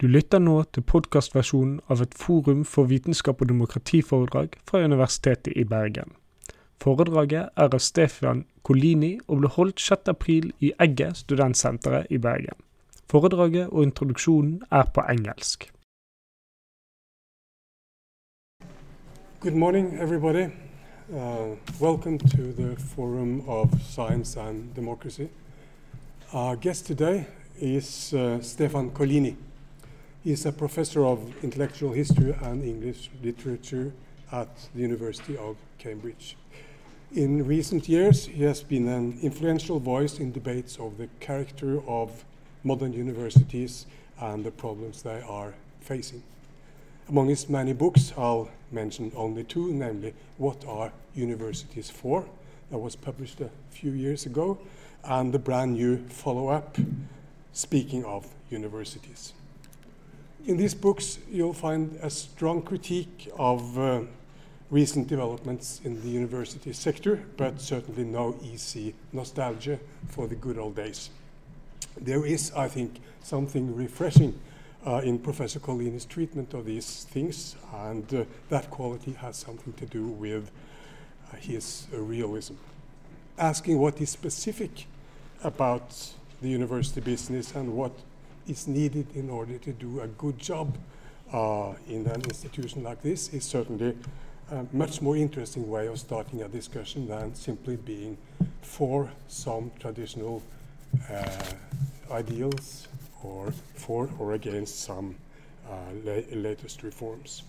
Du lytter nå til podkastversjonen av et Forum for vitenskap og demokratiforedrag fra Universitetet i Bergen. Foredraget er av Stefan Kolini og ble holdt 6.4 i Egget studentsenteret i Bergen. Foredraget og introduksjonen er på engelsk. Good morning, everybody. Uh, welcome to the Forum of Science and Democracy. Our guest today is uh, Stefan Collini. He's a professor of intellectual history and English literature at the University of Cambridge. In recent years, he has been an influential voice in debates of the character of modern universities and the problems they are facing. Among his many books, I'll mention only two, namely What Are Universities For? That was published a few years ago, and the brand new follow up, Speaking of Universities. In these books, you'll find a strong critique of uh, recent developments in the university sector, but certainly no easy nostalgia for the good old days. There is, I think, something refreshing uh, in Professor Collini's treatment of these things, and uh, that quality has something to do with uh, his realism. Asking what is specific about the university business and what is needed in order to do a good job uh, in an institution like this is certainly a much more interesting way of starting a discussion than simply being for some traditional uh, ideals or for or against some uh, la latest reforms.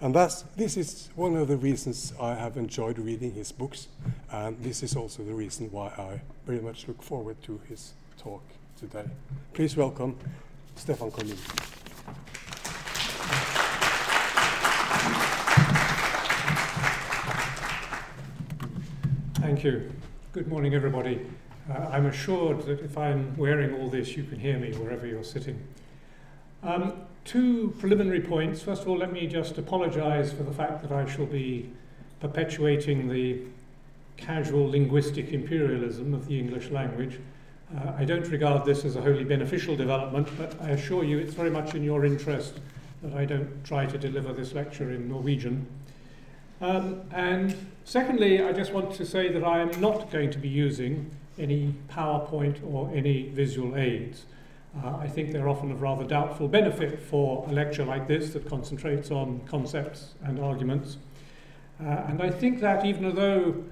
And that's, this is one of the reasons I have enjoyed reading his books, and this is also the reason why I very much look forward to his talk today. Please welcome Stefan Collini. Thank you. Good morning, everybody. Uh, I'm assured that if I'm wearing all this, you can hear me wherever you're sitting. Um, two preliminary points. First of all, let me just apologize for the fact that I shall be perpetuating the casual linguistic imperialism of the English language. Uh, I don't regard this as a wholly beneficial development, but I assure you it's very much in your interest that I don't try to deliver this lecture in Norwegian. Um, and secondly, I just want to say that I am not going to be using any PowerPoint or any visual aids. Uh, I think they're often of rather doubtful benefit for a lecture like this that concentrates on concepts and arguments. Uh, and I think that even though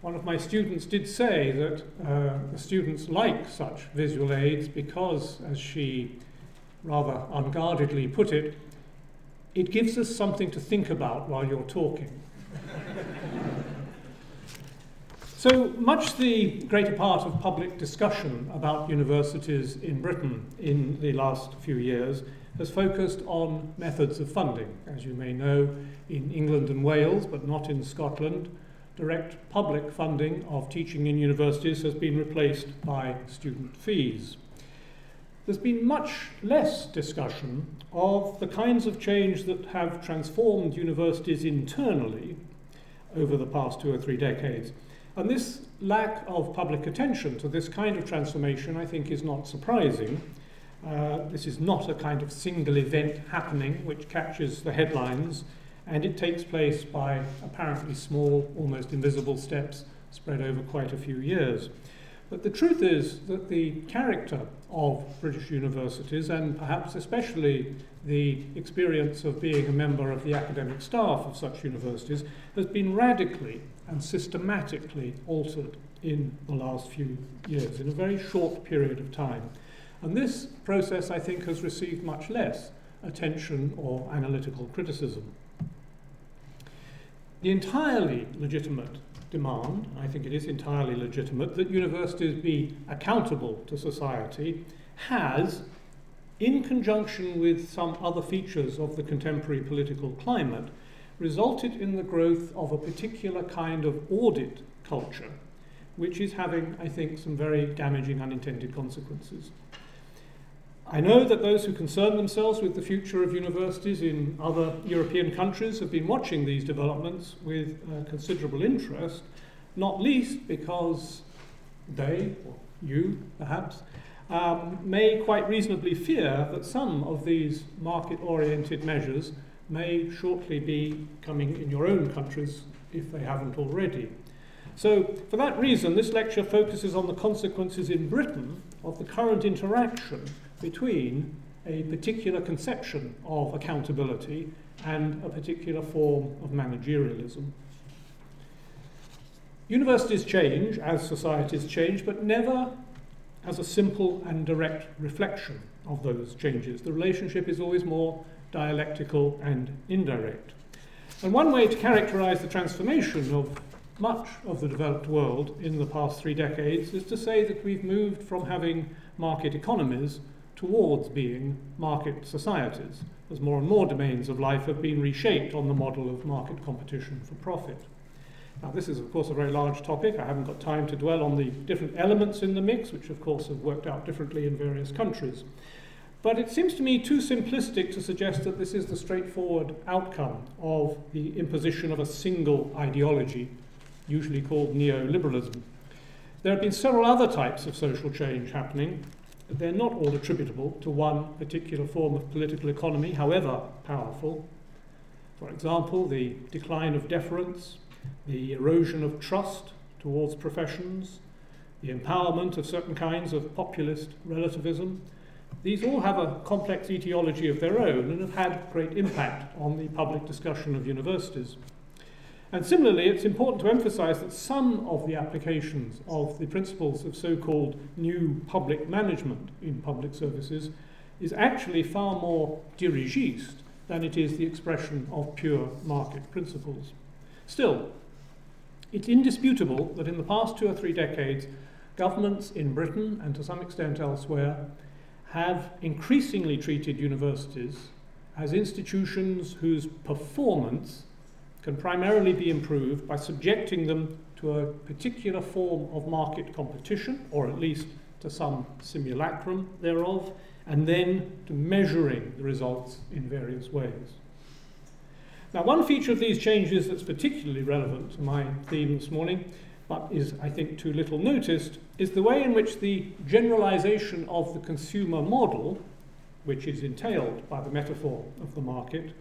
one of my students did say that uh, the students like such visual aids because, as she rather unguardedly put it, it gives us something to think about while you're talking. so much the greater part of public discussion about universities in Britain in the last few years has focused on methods of funding. As you may know, in England and Wales, but not in Scotland, direct public funding of teaching in universities has been replaced by student fees. There's been much less discussion of the kinds of change that have transformed universities internally over the past two or three decades. And this lack of public attention to this kind of transformation, I think, is not surprising. Uh, this is not a kind of single event happening which catches the headlines and it takes place by apparently small, almost invisible steps spread over quite a few years. But the truth is that the character of British universities, and perhaps especially the experience of being a member of the academic staff of such universities, has been radically and systematically altered in the last few years, in a very short period of time. And this process, I think, has received much less attention or analytical criticism. The entirely legitimate demand, I think it is entirely legitimate, that universities be accountable to society has, in conjunction with some other features of the contemporary political climate, resulted in the growth of a particular kind of audit culture, which is having, I think, some very damaging unintended consequences. I know that those who concern themselves with the future of universities in other European countries have been watching these developments with uh, considerable interest, not least because they, or you perhaps, um, may quite reasonably fear that some of these market oriented measures may shortly be coming in your own countries if they haven't already. So, for that reason, this lecture focuses on the consequences in Britain of the current interaction between a particular conception of accountability and a particular form of managerialism. Universities change as societies change, but never as a simple and direct reflection of those changes. The relationship is always more dialectical and indirect. And one way to characterize the transformation of much of the developed world in the past three decades is to say that we've moved from having market economies towards being market societies, as more and more domains of life have been reshaped on the model of market competition for profit. Now, this is, of course, a very large topic. I haven't got time to dwell on the different elements in the mix, which, of course, have worked out differently in various countries. But it seems to me too simplistic to suggest that this is the straightforward outcome of the imposition of a single ideology, usually called neoliberalism. There have been several other types of social change happening. They're not all attributable to one particular form of political economy, however powerful. For example, the decline of deference, the erosion of trust towards professions, the empowerment of certain kinds of populist relativism, these all have a complex etiology of their own and have had great impact on the public discussion of universities. And similarly, it's important to emphasize that some of the applications of the principles of so called new public management in public services is actually far more dirigiste than it is the expression of pure market principles. Still, it's indisputable that in the past two or three decades, governments in Britain and to some extent elsewhere have increasingly treated universities as institutions whose performance can primarily be improved by subjecting them to a particular form of market competition, or at least to some simulacrum thereof, and then to measuring the results in various ways. Now, one feature of these changes that's particularly relevant to my theme this morning, but is, I think, too little noticed, is the way in which the generalization of the consumer model, which is entailed by the metaphor of the market,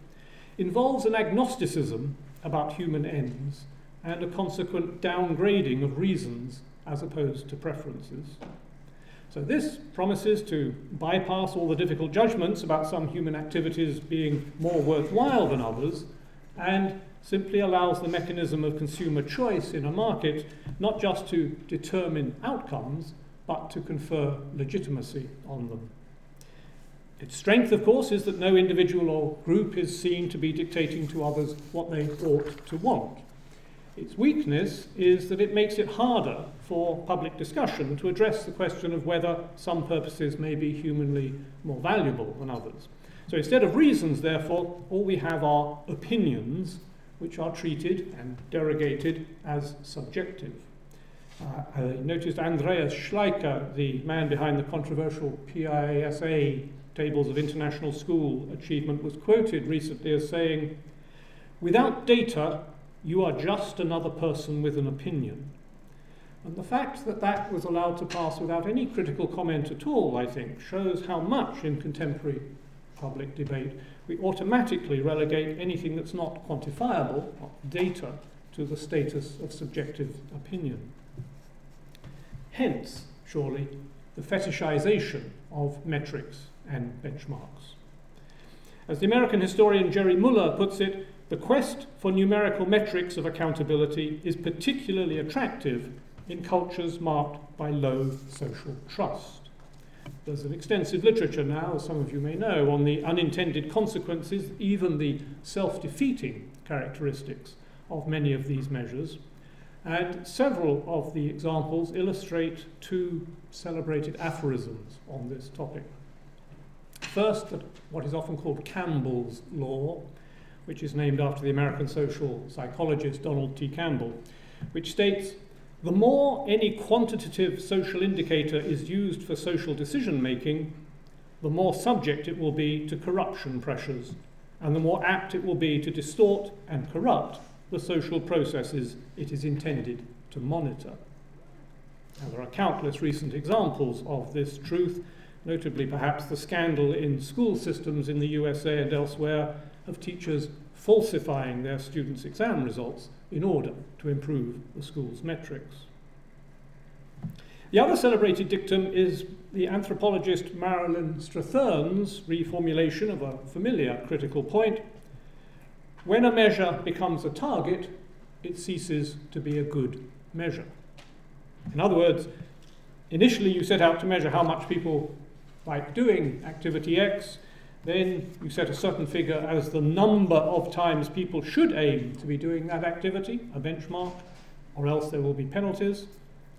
involves an agnosticism about human ends and a consequent downgrading of reasons as opposed to preferences. So, this promises to bypass all the difficult judgments about some human activities being more worthwhile than others and simply allows the mechanism of consumer choice in a market not just to determine outcomes, but to confer legitimacy on them. Its strength, of course, is that no individual or group is seen to be dictating to others what they ought to want. Its weakness is that it makes it harder for public discussion to address the question of whether some purposes may be humanly more valuable than others. So instead of reasons, therefore, all we have are opinions which are treated and derogated as subjective. Uh, I noticed Andreas Schleicher, the man behind the controversial PISA tables of international school achievement, was quoted recently as saying, Without data, you are just another person with an opinion. And the fact that that was allowed to pass without any critical comment at all, I think, shows how much in contemporary public debate, we automatically relegate anything that's not quantifiable, data, to the status of subjective opinion. Hence, surely, the fetishization of metrics and benchmarks. As the American historian Jerry Muller puts it, the quest for numerical metrics of accountability is particularly attractive in cultures marked by low social trust. There's an extensive literature now, as some of you may know, on the unintended consequences, even the self defeating characteristics of many of these measures. And several of the examples illustrate two celebrated aphorisms on this topic. First, what is often called Campbell's Law, which is named after the American social psychologist Donald T. Campbell, which states the more any quantitative social indicator is used for social decision making, the more subject it will be to corruption pressures, and the more apt it will be to distort and corrupt the social processes it is intended to monitor. Now, there are countless recent examples of this truth, notably perhaps the scandal in school systems in the USA and elsewhere of teachers falsifying their students' exam results in order to improve the school's metrics. The other celebrated dictum is the anthropologist Marilyn Strathern's reformulation of a familiar critical point. When a measure becomes a target, it ceases to be a good measure. In other words, initially you set out to measure how much people like doing activity X, then you set a certain figure as the number of times people should aim to be doing that activity, a benchmark, or else there will be penalties,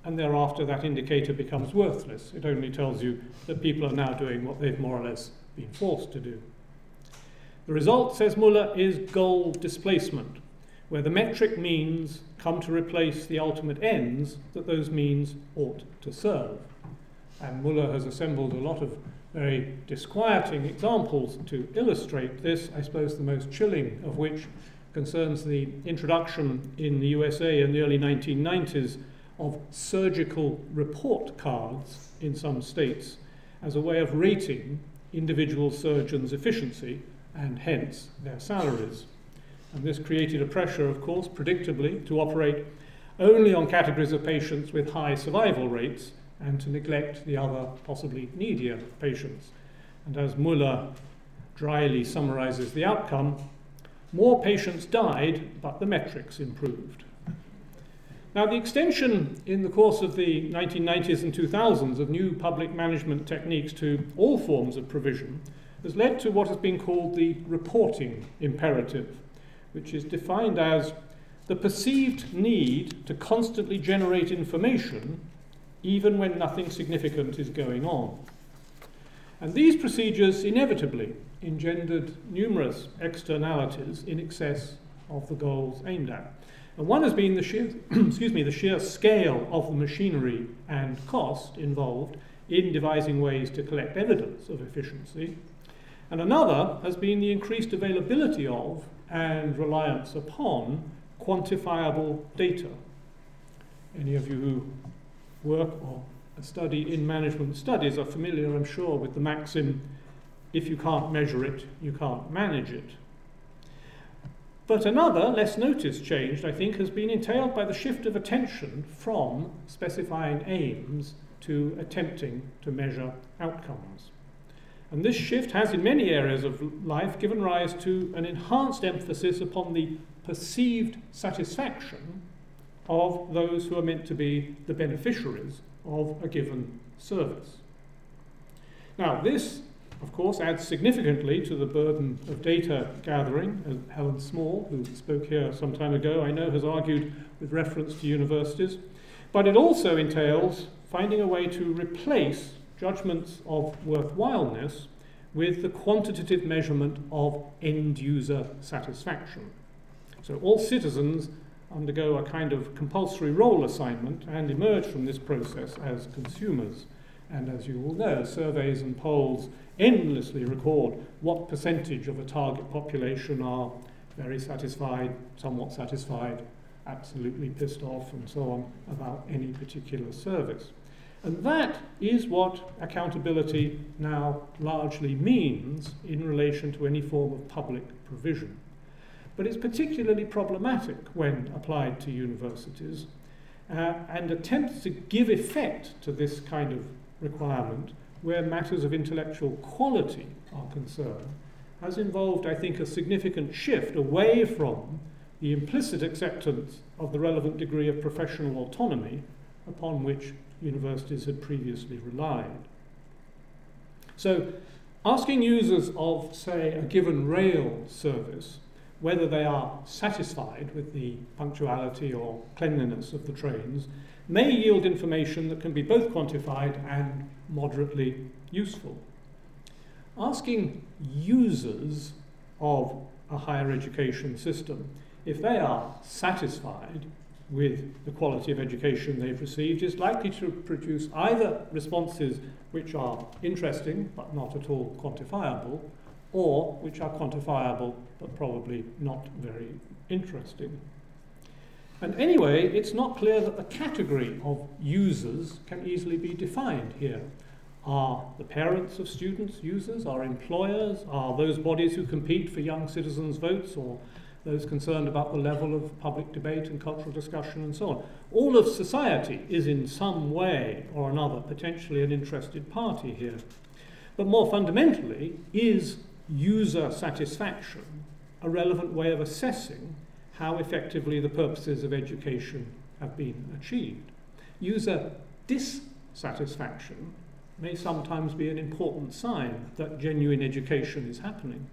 and thereafter that indicator becomes worthless. It only tells you that people are now doing what they've more or less been forced to do. The result, says Muller, is goal displacement, where the metric means come to replace the ultimate ends that those means ought to serve. And Muller has assembled a lot of very disquieting examples to illustrate this, I suppose the most chilling of which concerns the introduction in the USA in the early 1990s of surgical report cards in some states as a way of rating individual surgeons' efficiency and hence their salaries. And this created a pressure, of course, predictably, to operate only on categories of patients with high survival rates and to neglect the other, possibly needier patients. And as Muller dryly summarizes the outcome, more patients died, but the metrics improved. Now, the extension in the course of the 1990s and 2000s of new public management techniques to all forms of provision has led to what has been called the reporting imperative, which is defined as the perceived need to constantly generate information even when nothing significant is going on. And these procedures inevitably engendered numerous externalities in excess of the goals aimed at. And one has been the sheer, excuse me, the sheer scale of the machinery and cost involved in devising ways to collect evidence of efficiency. And another has been the increased availability of and reliance upon quantifiable data. Any of you who work or study in management studies are familiar, I'm sure, with the maxim if you can't measure it, you can't manage it. But another, less noticed change, I think, has been entailed by the shift of attention from specifying aims to attempting to measure outcomes. And this shift has, in many areas of life, given rise to an enhanced emphasis upon the perceived satisfaction of those who are meant to be the beneficiaries of a given service. Now, this, of course, adds significantly to the burden of data gathering, as Helen Small, who spoke here some time ago, I know has argued with reference to universities, but it also entails finding a way to replace judgments of worthwhileness with the quantitative measurement of end user satisfaction. So all citizens undergo a kind of compulsory role assignment and emerge from this process as consumers. And as you all know, surveys and polls endlessly record what percentage of a target population are very satisfied, somewhat satisfied, absolutely pissed off, and so on about any particular service. And that is what accountability now largely means in relation to any form of public provision. But it's particularly problematic when applied to universities, uh, and attempts to give effect to this kind of requirement where matters of intellectual quality are concerned has involved, I think, a significant shift away from the implicit acceptance of the relevant degree of professional autonomy upon which universities had previously relied. So, asking users of, say, a given rail service whether they are satisfied with the punctuality or cleanliness of the trains may yield information that can be both quantified and moderately useful. Asking users of a higher education system if they are satisfied with the quality of education they've received is likely to produce either responses which are interesting but not at all quantifiable, or which are quantifiable but probably not very interesting. And anyway, it's not clear that the category of users can easily be defined here. Are the parents of students users? Are employers? Are those bodies who compete for young citizens' votes or those concerned about the level of public debate and cultural discussion and so on? All of society is in some way or another potentially an interested party here. But more fundamentally, is user satisfaction a relevant way of assessing how effectively the purposes of education have been achieved. User dissatisfaction may sometimes be an important sign that genuine education is happening.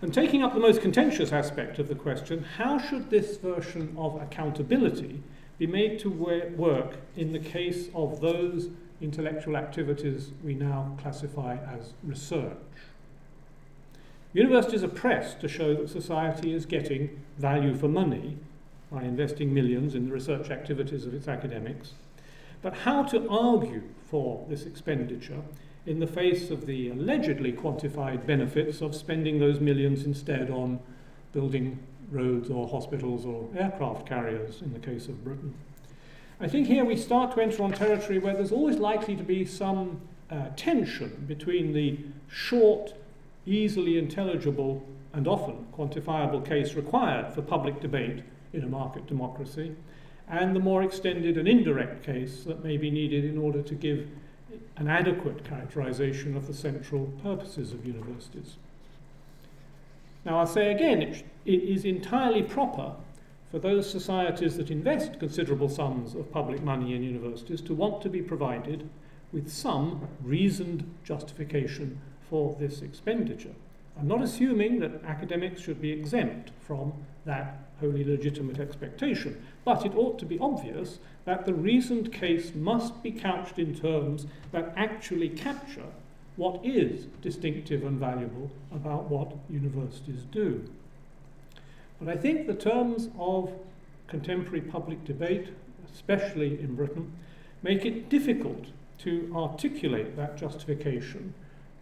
And taking up the most contentious aspect of the question, how should this version of accountability be made to work in the case of those intellectual activities we now classify as research? Universities are pressed to show that society is getting value for money by investing millions in the research activities of its academics. But how to argue for this expenditure in the face of the allegedly quantified benefits of spending those millions instead on building roads or hospitals or aircraft carriers in the case of Britain. I think here we start to enter on territory where there's always likely to be some uh, tension between the short easily intelligible and often quantifiable case required for public debate in a market democracy, and the more extended and indirect case that may be needed in order to give an adequate characterization of the central purposes of universities. Now, I'll say again, it, it is entirely proper for those societies that invest considerable sums of public money in universities to want to be provided with some reasoned justification for this expenditure. I'm not assuming that academics should be exempt from that wholly legitimate expectation, but it ought to be obvious that the reasoned case must be couched in terms that actually capture what is distinctive and valuable about what universities do. But I think the terms of contemporary public debate, especially in Britain, make it difficult to articulate that justification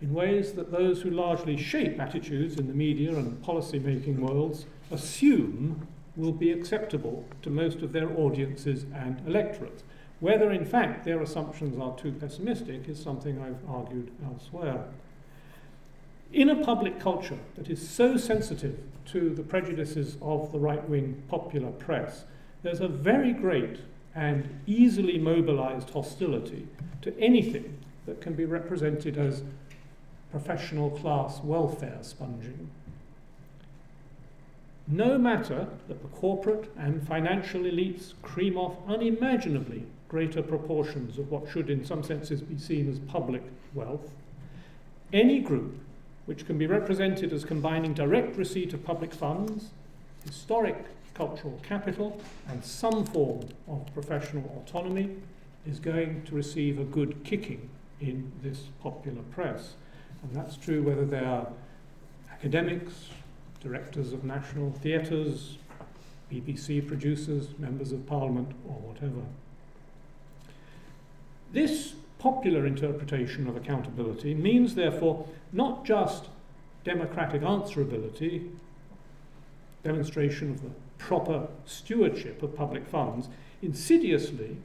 in ways that those who largely shape attitudes in the media and policy making worlds assume will be acceptable to most of their audiences and electorates. Whether, in fact, their assumptions are too pessimistic is something I've argued elsewhere. In a public culture that is so sensitive to the prejudices of the right wing popular press, there's a very great and easily mobilized hostility to anything that can be represented as professional class welfare sponging. No matter that the corporate and financial elites cream off unimaginably greater proportions of what should, in some senses, be seen as public wealth, any group which can be represented as combining direct receipt of public funds, historic cultural capital, and some form of professional autonomy is going to receive a good kicking in this popular press. And that's true whether they are academics, directors of national theatres, BBC producers, members of parliament, or whatever. This popular interpretation of accountability means, therefore, not just democratic answerability, demonstration of the proper stewardship of public funds, insidiously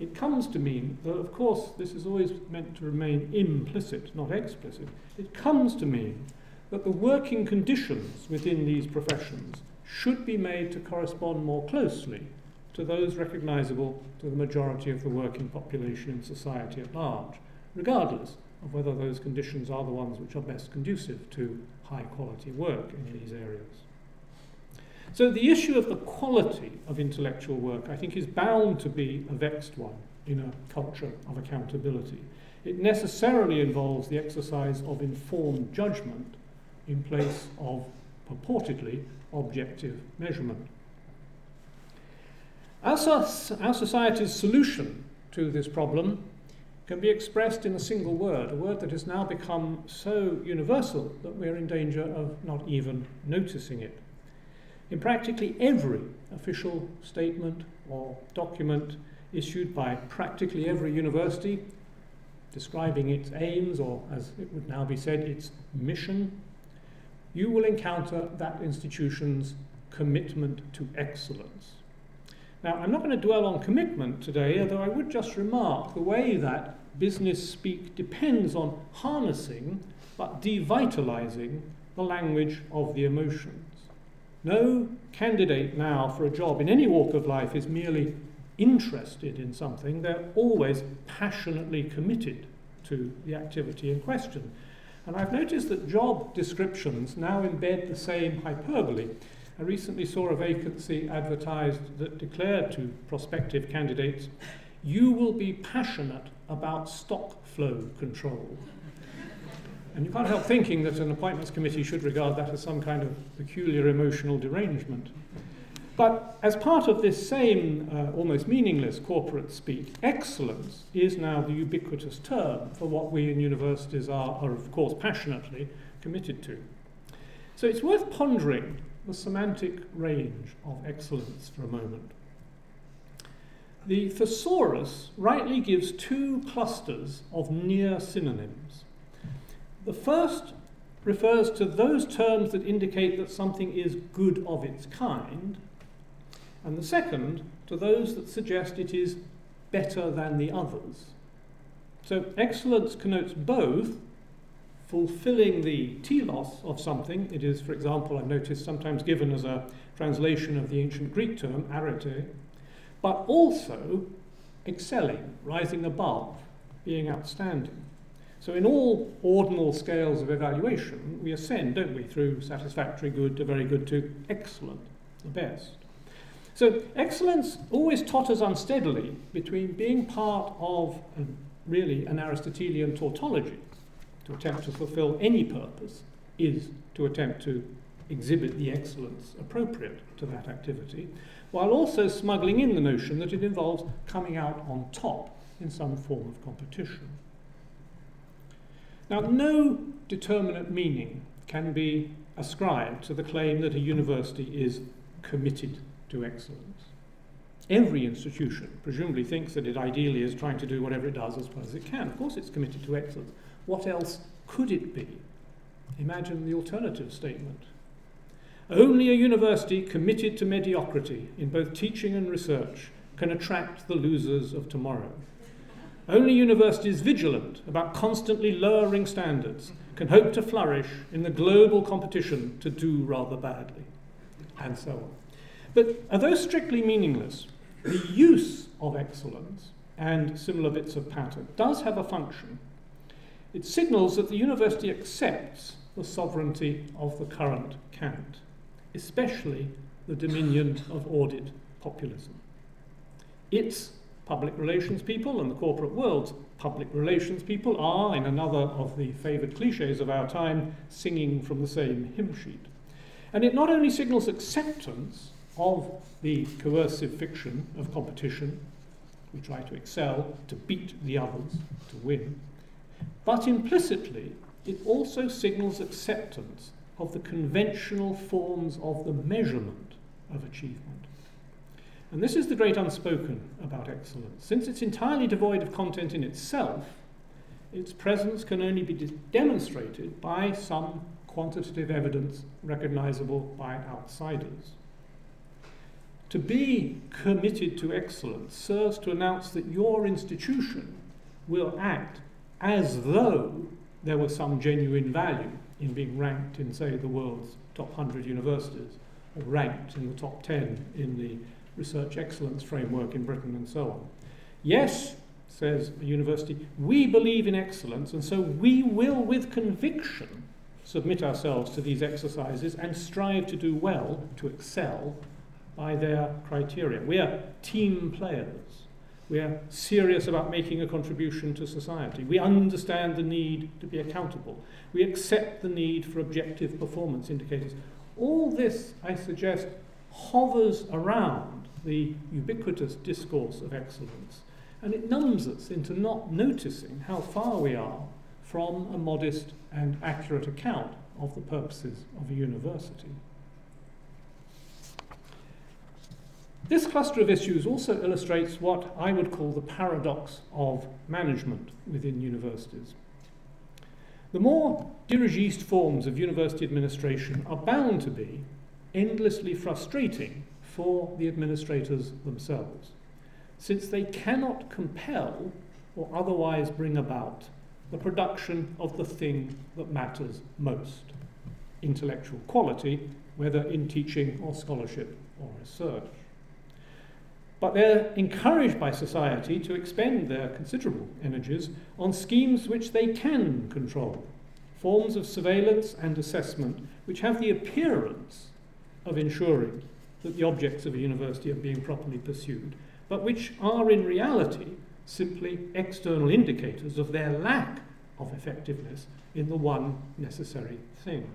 it comes to mean, though of course this is always meant to remain implicit, not explicit, it comes to mean that the working conditions within these professions should be made to correspond more closely to those recognizable to the majority of the working population in society at large, regardless of whether those conditions are the ones which are best conducive to high quality work in these areas. So the issue of the quality of intellectual work, I think, is bound to be a vexed one in a culture of accountability. It necessarily involves the exercise of informed judgment in place of purportedly objective measurement. Our, our society's solution to this problem can be expressed in a single word, a word that has now become so universal that we're in danger of not even noticing it. In practically every official statement or document issued by practically every university describing its aims, or as it would now be said, its mission, you will encounter that institution's commitment to excellence. Now, I'm not going to dwell on commitment today, although I would just remark the way that business speak depends on harnessing but devitalizing the language of the emotions. No candidate now for a job in any walk of life is merely interested in something, they're always passionately committed to the activity in question. And I've noticed that job descriptions now embed the same hyperbole. I recently saw a vacancy advertised that declared to prospective candidates, you will be passionate about stock flow control. And you can't help thinking that an appointments committee should regard that as some kind of peculiar emotional derangement. But as part of this same uh, almost meaningless corporate speak, excellence is now the ubiquitous term for what we in universities are, are, of course, passionately committed to. So it's worth pondering the semantic range of excellence for a moment. The thesaurus rightly gives two clusters of near synonyms. The first refers to those terms that indicate that something is good of its kind, and the second to those that suggest it is better than the others. So excellence connotes both fulfilling the telos of something. It is, for example, I've noticed sometimes given as a translation of the ancient Greek term, arete, but also excelling, rising above, being outstanding. So, in all ordinal scales of evaluation, we ascend, don't we, through satisfactory, good to very good to excellent, the best. So, excellence always totters unsteadily between being part of really an Aristotelian tautology, to attempt to fulfill any purpose is to attempt to exhibit the excellence appropriate to that activity, while also smuggling in the notion that it involves coming out on top in some form of competition. Now, no determinate meaning can be ascribed to the claim that a university is committed to excellence. Every institution presumably thinks that it ideally is trying to do whatever it does as well as it can. Of course, it's committed to excellence. What else could it be? Imagine the alternative statement. Only a university committed to mediocrity in both teaching and research can attract the losers of tomorrow. Only universities vigilant about constantly lowering standards can hope to flourish in the global competition to do rather badly, and so on. But although strictly meaningless, the use of excellence and similar bits of pattern does have a function. It signals that the university accepts the sovereignty of the current cant, especially the dominion of audit populism. Its public relations people and the corporate world's public relations people are, in another of the favoured cliches of our time, singing from the same hymn sheet. And it not only signals acceptance of the coercive fiction of competition, we try to excel, to beat the others, to win, but implicitly it also signals acceptance of the conventional forms of the measurement of achievement. And this is the great unspoken about excellence. Since it's entirely devoid of content in itself, its presence can only be de- demonstrated by some quantitative evidence recognizable by outsiders. To be committed to excellence serves to announce that your institution will act as though there was some genuine value in being ranked in, say, the world's top 100 universities, or ranked in the top 10 in the research excellence framework in Britain and so on. Yes, says a university, we believe in excellence, and so we will, with conviction, submit ourselves to these exercises and strive to do well, to excel by their criteria. We are team players. We are serious about making a contribution to society. We understand the need to be accountable. We accept the need for objective performance indicators. All this, I suggest, hovers around the ubiquitous discourse of excellence, and it numbs us into not noticing how far we are from a modest and accurate account of the purposes of a university. This cluster of issues also illustrates what I would call the paradox of management within universities. The more dirigiste forms of university administration are bound to be endlessly frustrating for the administrators themselves, since they cannot compel or otherwise bring about the production of the thing that matters most intellectual quality, whether in teaching or scholarship or research. But they're encouraged by society to expend their considerable energies on schemes which they can control, forms of surveillance and assessment which have the appearance of ensuring that the objects of a university are being properly pursued, but which are in reality simply external indicators of their lack of effectiveness in the one necessary thing.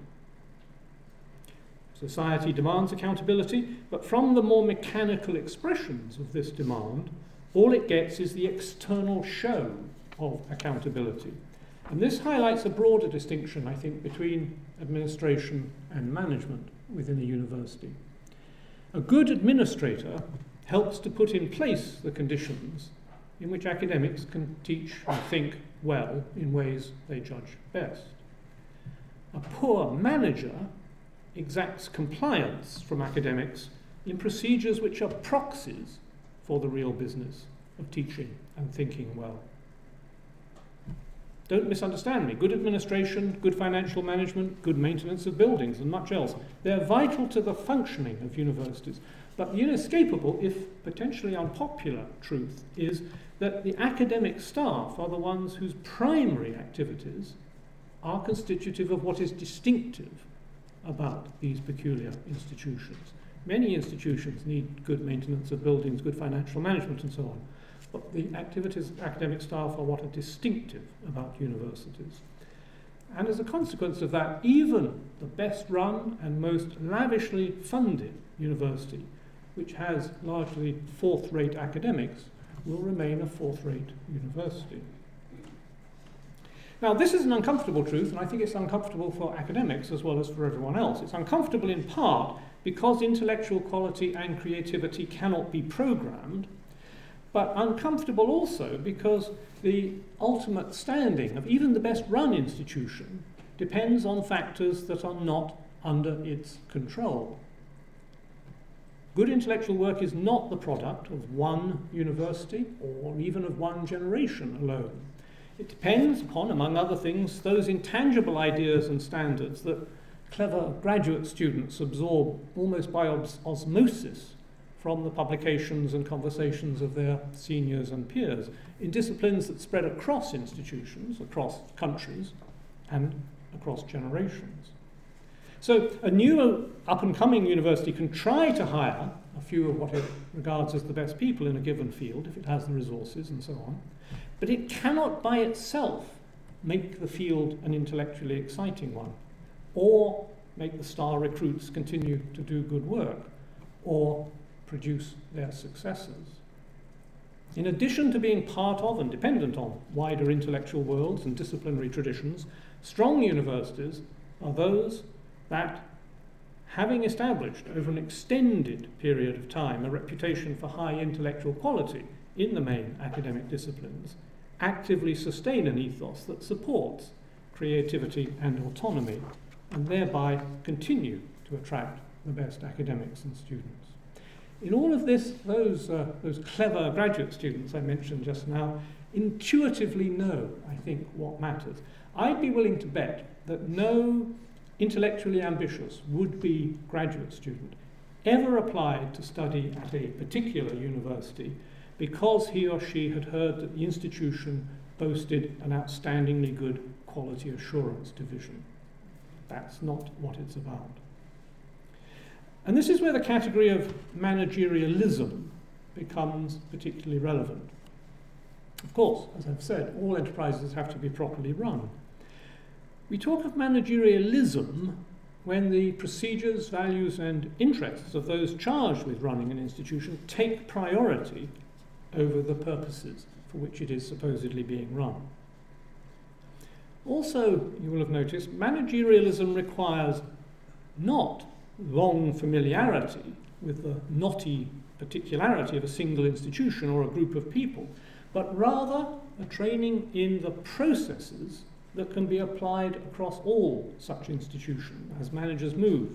Society demands accountability, but from the more mechanical expressions of this demand, all it gets is the external show of accountability. And this highlights a broader distinction, I think, between administration and management within a university. A good administrator helps to put in place the conditions in which academics can teach and think well in ways they judge best. A poor manager exacts compliance from academics in procedures which are proxies for the real business of teaching and thinking well. Don't misunderstand me. Good administration, good financial management, good maintenance of buildings, and much else. They're vital to the functioning of universities. But the inescapable, if potentially unpopular, truth is that the academic staff are the ones whose primary activities are constitutive of what is distinctive about these peculiar institutions. Many institutions need good maintenance of buildings, good financial management, and so on. But the activities of academic staff are what are distinctive about universities. And as a consequence of that, even the best run and most lavishly funded university, which has largely fourth rate academics, will remain a fourth rate university. Now, this is an uncomfortable truth, and I think it's uncomfortable for academics as well as for everyone else. It's uncomfortable in part because intellectual quality and creativity cannot be programmed, but uncomfortable also because the ultimate standing of even the best run institution depends on factors that are not under its control. Good intellectual work is not the product of one university or even of one generation alone. It depends upon, among other things, those intangible ideas and standards that clever graduate students absorb almost by os- osmosis from the publications and conversations of their seniors and peers in disciplines that spread across institutions, across countries, and across generations. So, a new uh, up and coming university can try to hire a few of what it regards as the best people in a given field if it has the resources and so on. But it cannot by itself make the field an intellectually exciting one, or make the star recruits continue to do good work, or produce their successors. In addition to being part of and dependent on wider intellectual worlds and disciplinary traditions, strong universities are those that, having established over an extended period of time a reputation for high intellectual quality in the main academic disciplines, actively sustain an ethos that supports creativity and autonomy, and thereby continue to attract the best academics and students. In all of this, those, uh, those clever graduate students I mentioned just now intuitively know, I think, what matters. I'd be willing to bet that no intellectually ambitious would be graduate student ever applied to study at a particular university because he or she had heard that the institution boasted an outstandingly good quality assurance division. That's not what it's about. And this is where the category of managerialism becomes particularly relevant. Of course, as I've said, all enterprises have to be properly run. We talk of managerialism when the procedures, values, and interests of those charged with running an institution take priority over the purposes for which it is supposedly being run. Also, you will have noticed, managerialism requires not long familiarity with the knotty particularity of a single institution or a group of people, but rather a training in the processes that can be applied across all such institutions as managers move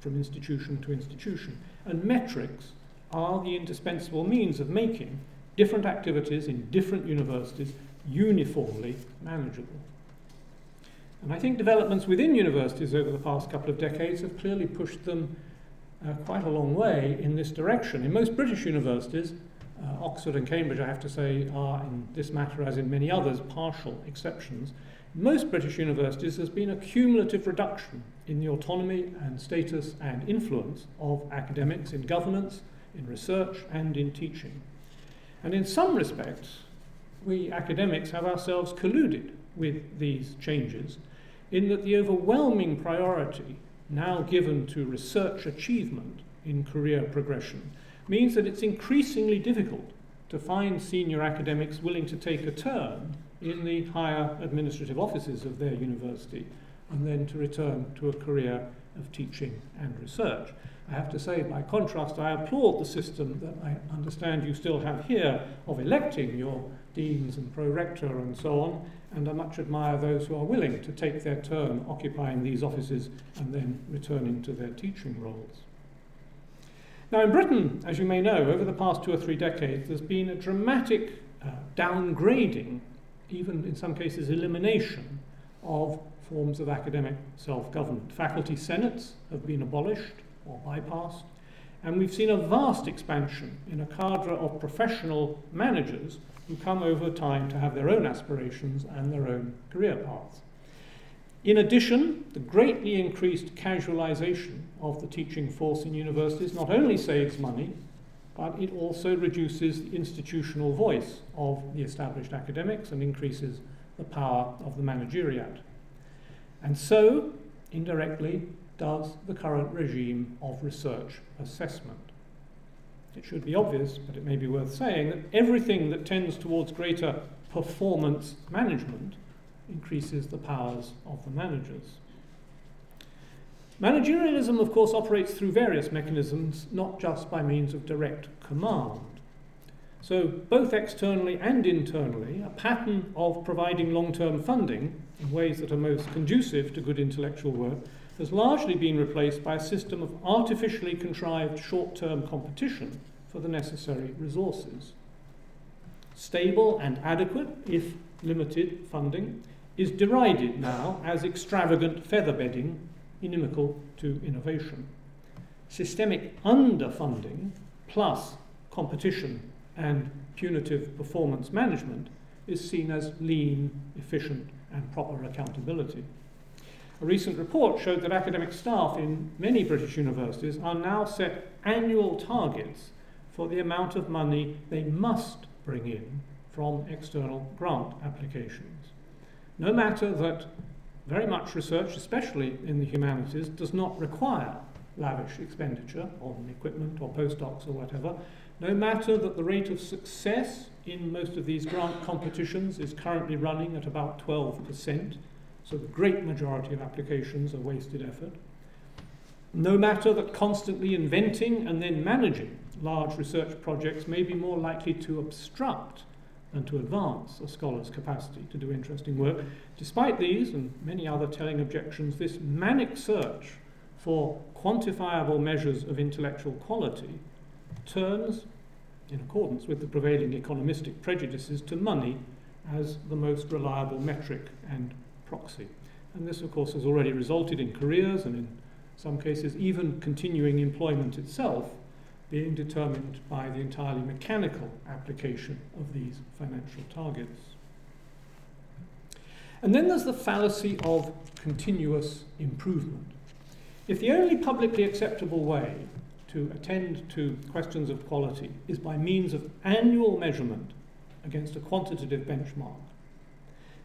from institution to institution. And metrics are the indispensable means of making different activities in different universities uniformly manageable. And I think developments within universities over the past couple of decades have clearly pushed them uh, quite a long way in this direction. In most British universities, uh, Oxford and Cambridge, I have to say, are in this matter, as in many others, partial exceptions. Most British universities, there's been a cumulative reduction in the autonomy and status and influence of academics in governance, in research, and in teaching. And in some respects, we academics have ourselves colluded with these changes in that the overwhelming priority now given to research achievement in career progression means that it's increasingly difficult to find senior academics willing to take a turn in the higher administrative offices of their university and then to return to a career of teaching and research. I have to say, by contrast, I applaud the system that I understand you still have here of electing your deans and pro-rector and so on, and I much admire those who are willing to take their turn occupying these offices and then returning to their teaching roles. Now, in Britain, as you may know, over the past two or three decades, there's been a dramatic uh, downgrading, even in some cases elimination, of forms of academic self government. Faculty senates have been abolished or bypassed, and we've seen a vast expansion in a cadre of professional managers who come over time to have their own aspirations and their own career paths. In addition, the greatly increased casualisation of the teaching force in universities not only saves money, but it also reduces the institutional voice of the established academics and increases the power of the manageriate. And so, indirectly, does the current regime of research assessment. It should be obvious, but it may be worth saying, that everything that tends towards greater performance management increases the powers of the managers. Managerialism, of course, operates through various mechanisms, not just by means of direct command. So, both externally and internally, a pattern of providing long term funding in ways that are most conducive to good intellectual work has largely been replaced by a system of artificially contrived short term competition for the necessary resources. Stable and adequate, if limited, funding is derided now as extravagant featherbedding inimical to innovation. Systemic underfunding plus competition and punitive performance management is seen as lean, efficient, and proper accountability. A recent report showed that academic staff in many British universities are now set annual targets for the amount of money they must bring in from external grant applications. No matter that very much research, especially in the humanities, does not require lavish expenditure on equipment or postdocs or whatever, no matter that the rate of success in most of these grant competitions is currently running at about 12%, so the great majority of applications are wasted effort, no matter that constantly inventing and then managing large research projects may be more likely to obstruct than to advance a scholar's capacity to do interesting work. Despite these and many other telling objections, this manic search for quantifiable measures of intellectual quality turns, in accordance with the prevailing economistic prejudices, to money as the most reliable metric and proxy. And this, of course, has already resulted in careers and, in some cases, even continuing employment itself being determined by the entirely mechanical application of these financial targets. And then there's the fallacy of continuous improvement. If the only publicly acceptable way to attend to questions of quality is by means of annual measurement against a quantitative benchmark,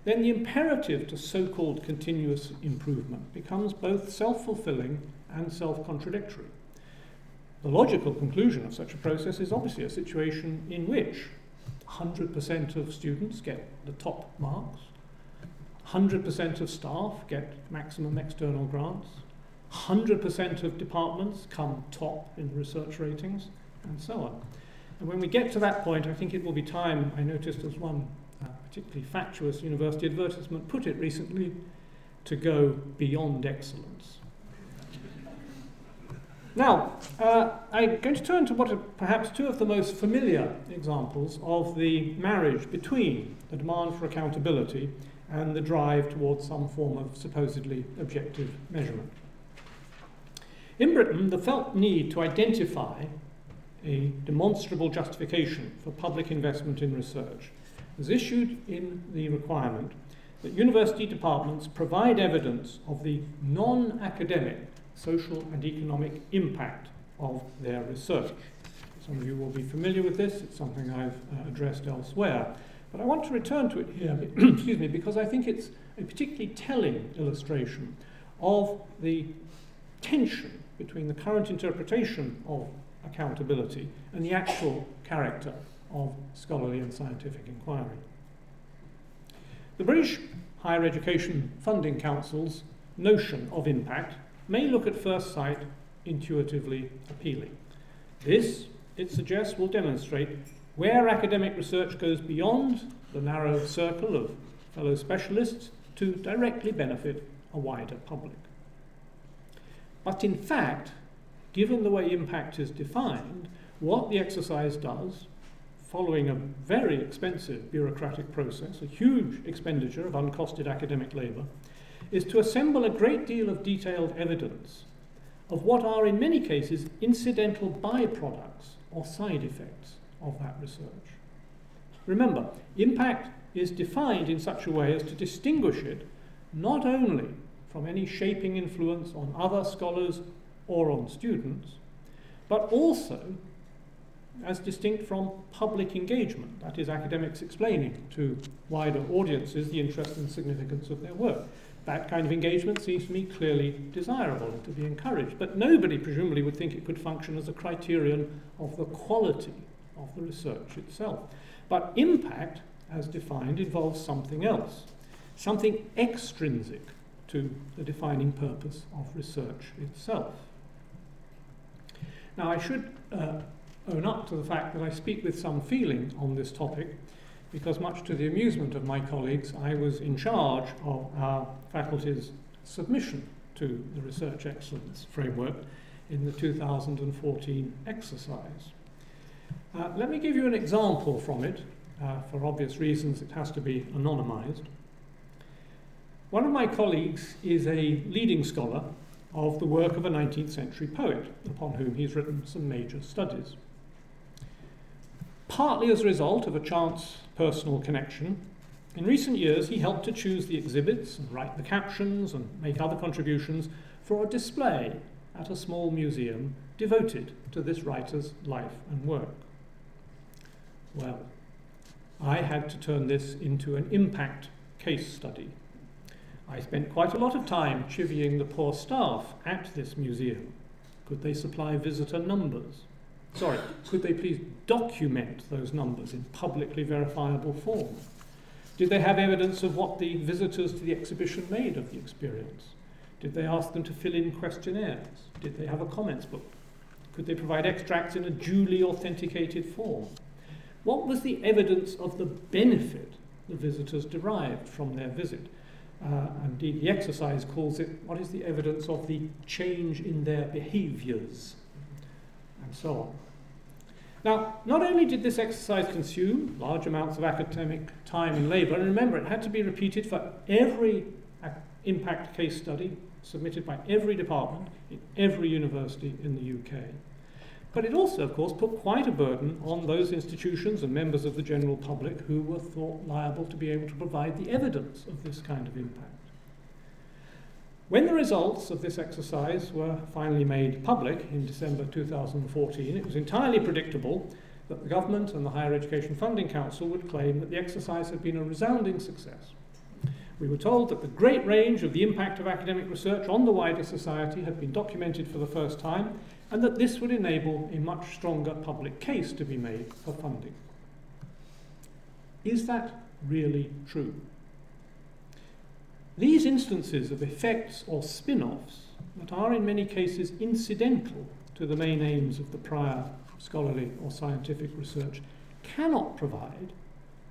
then the imperative to so called continuous improvement becomes both self fulfilling and self contradictory. The logical conclusion of such a process is obviously a situation in which 100% of students get the top marks, 100% of staff get maximum external grants, 100% of departments come top in research ratings, and so on. And when we get to that point, I think it will be time, I noticed as one particularly fatuous university advertisement put it recently, to go beyond excellence. Now, uh, I'm going to turn to what are perhaps two of the most familiar examples of the marriage between the demand for accountability and the drive towards some form of supposedly objective measurement. In Britain, the felt need to identify a demonstrable justification for public investment in research was issued in the requirement that university departments provide evidence of the non academic social and economic impact of their research. Some of you will be familiar with this, it's something I've uh, addressed elsewhere. But I want to return to it here, excuse me, because I think it's a particularly telling illustration of the tension between the current interpretation of accountability and the actual character of scholarly and scientific inquiry. The British Higher Education Funding Council's notion of impact may look at first sight intuitively appealing. This, it suggests, will demonstrate where academic research goes beyond the narrow circle of fellow specialists to directly benefit a wider public. But in fact, given the way impact is defined, what the exercise does, following a very expensive bureaucratic process, a huge expenditure of uncosted academic labour, is to assemble a great deal of detailed evidence of what are, in many cases, incidental byproducts or side effects of that research. Remember, impact is defined in such a way as to distinguish it not only from any shaping influence on other scholars or on students, but also as distinct from public engagement, that is, academics explaining to wider audiences the interest and significance of their work. That kind of engagement seems to me clearly desirable and to be encouraged, but nobody presumably would think it could function as a criterion of the quality of the research itself. But impact, as defined, involves something else, something extrinsic to the defining purpose of research itself. Now, I should uh, own up to the fact that I speak with some feeling on this topic because, much to the amusement of my colleagues, I was in charge of our faculty's submission to the Research Excellence Framework in the 2014 exercise. Uh, let me give you an example from it. Uh, for obvious reasons, it has to be anonymized. One of my colleagues is a leading scholar of the work of a 19th century poet, upon whom he's written some major studies. Partly as a result of a chance personal connection, in recent years he helped to choose the exhibits and write the captions and make other contributions for a display at a small museum devoted to this writer's life and work. Well, I had to turn this into an impact case study. I spent quite a lot of time chivying the poor staff at this museum. Could they supply visitor numbers? Sorry, could they please document those numbers in publicly verifiable form? Did they have evidence of what the visitors to the exhibition made of the experience? Did they ask them to fill in questionnaires? Did they have a comments book? Could they provide extracts in a duly authenticated form? What was the evidence of the benefit the visitors derived from their visit? Uh, indeed, the exercise calls it what is the evidence of the change in their behaviours, and so on. Now, not only did this exercise consume large amounts of academic time and labour, and remember, it had to be repeated for every impact case study submitted by every department in every university in the UK. But it also, of course, put quite a burden on those institutions and members of the general public who were thought liable to be able to provide the evidence of this kind of impact. When the results of this exercise were finally made public in December 2014, it was entirely predictable that the government and the Higher Education Funding Council would claim that the exercise had been a resounding success. We were told that the great range of the impact of academic research on the wider society had been documented for the first time, and that this would enable a much stronger public case to be made for funding. Is that really true? These instances of effects or spin offs that are in many cases incidental to the main aims of the prior scholarly or scientific research cannot provide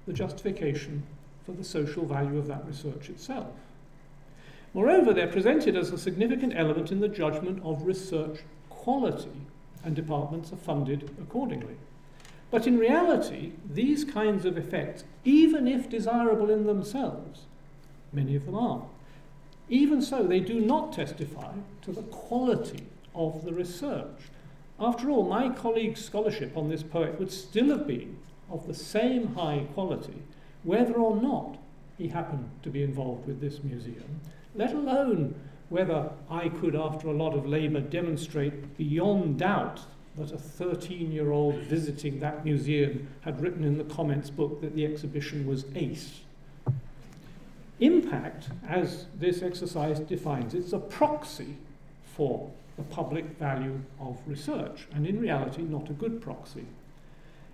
the justification for the social value of that research itself. Moreover, they're presented as a significant element in the judgment of research quality, and departments are funded accordingly. But in reality, these kinds of effects, even if desirable in themselves, many of them are, even so, they do not testify to the quality of the research. After all, my colleague's scholarship on this poet would still have been of the same high quality, whether or not he happened to be involved with this museum, let alone whether I could, after a lot of labour, demonstrate beyond doubt that a 13 year old visiting that museum had written in the comments book that the exhibition was ace. Impact, as this exercise defines, it's a proxy for the public value of research, and in reality, not a good proxy.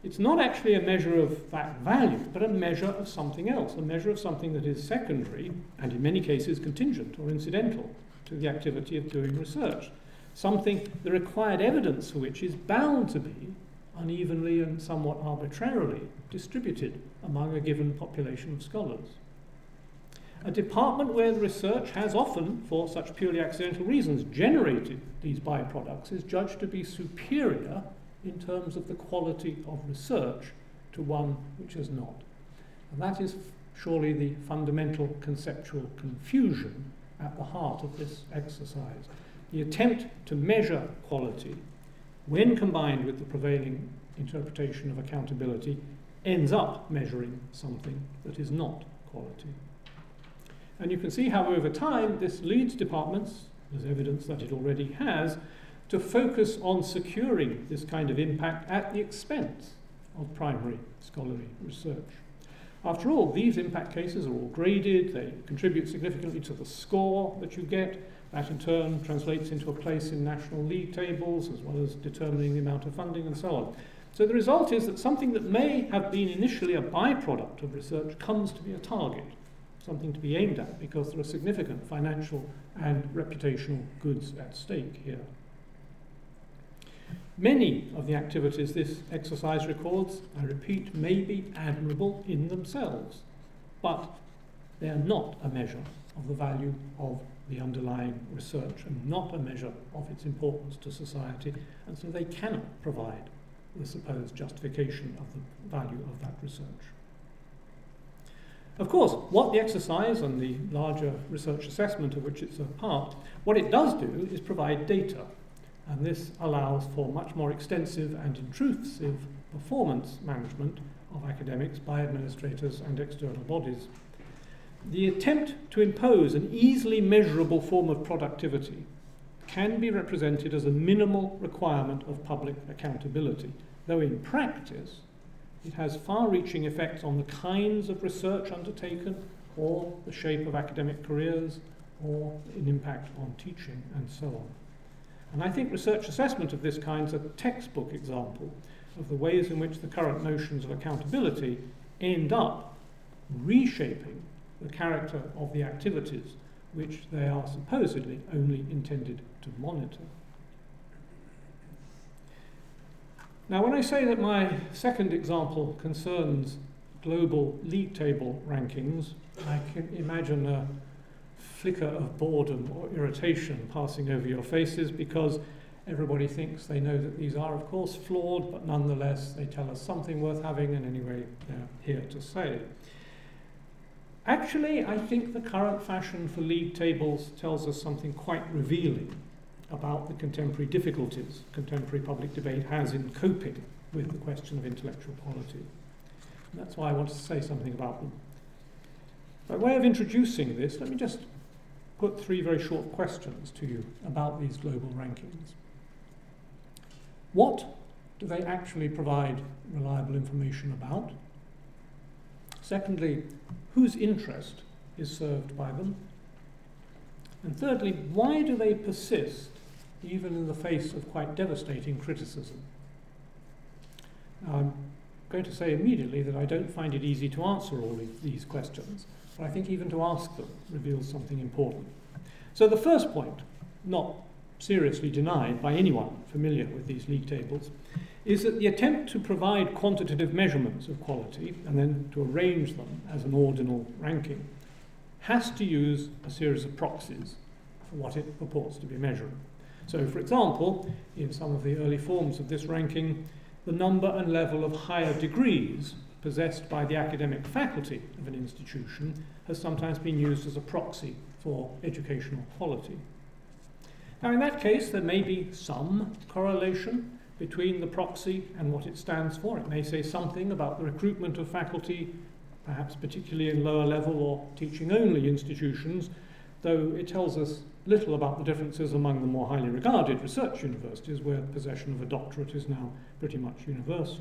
It's not actually a measure of that value, but a measure of something else, a measure of something that is secondary and in many cases contingent or incidental to the activity of doing research. Something the required evidence for which is bound to be unevenly and somewhat arbitrarily distributed among a given population of scholars. A department where the research has often, for such purely accidental reasons, generated these byproducts is judged to be superior in terms of the quality of research to one which has not. And that is surely the fundamental conceptual confusion at the heart of this exercise. The attempt to measure quality, when combined with the prevailing interpretation of accountability, ends up measuring something that is not quality. And you can see how over time this leads departments, there's evidence that it already has, to focus on securing this kind of impact at the expense of primary scholarly research. After all, these impact cases are all graded, they contribute significantly to the score that you get. That in turn translates into a place in national league tables as well as determining the amount of funding and so on. So the result is that something that may have been initially a byproduct of research comes to be a target, something to be aimed at because there are significant financial and reputational goods at stake here. Many of the activities this exercise records, I repeat, may be admirable in themselves, but they are not a measure of the value of the underlying research and not a measure of its importance to society, and so they cannot provide the supposed justification of the value of that research. Of course, what the exercise and the larger research assessment of which it's a part, what it does do is provide data and this allows for much more extensive and intrusive performance management of academics by administrators and external bodies. The attempt to impose an easily measurable form of productivity can be represented as a minimal requirement of public accountability, though in practice it has far reaching effects on the kinds of research undertaken or the shape of academic careers or an impact on teaching and so on. And I think research assessment of this kind is a textbook example of the ways in which the current notions of accountability end up reshaping the character of the activities which they are supposedly only intended to monitor. Now, when I say that my second example concerns global league table rankings, I can imagine a flicker of boredom or irritation passing over your faces because everybody thinks they know that these are, of course, flawed, but nonetheless they tell us something worth having, and anyway, they're here to say. Actually, I think the current fashion for league tables tells us something quite revealing about the contemporary difficulties contemporary public debate has in coping with the question of intellectual quality. And that's why I want to say something about them. By way of introducing this, let me just put three very short questions to you about these global rankings. What do they actually provide reliable information about? Secondly, whose interest is served by them? And thirdly, why do they persist even in the face of quite devastating criticism? Now, I'm going to say immediately that I don't find it easy to answer all of these questions. But I think even to ask them reveals something important. So the first point, not seriously denied by anyone familiar with these league tables, is that the attempt to provide quantitative measurements of quality and then to arrange them as an ordinal ranking has to use a series of proxies for what it purports to be measuring. So, for example, in some of the early forms of this ranking, the number and level of higher degrees possessed by the academic faculty of an institution has sometimes been used as a proxy for educational quality. Now, in that case, there may be some correlation between the proxy and what it stands for. It may say something about the recruitment of faculty, perhaps particularly in lower level or teaching only institutions, though it tells us little about the differences among the more highly regarded research universities where possession of a doctorate is now pretty much universal.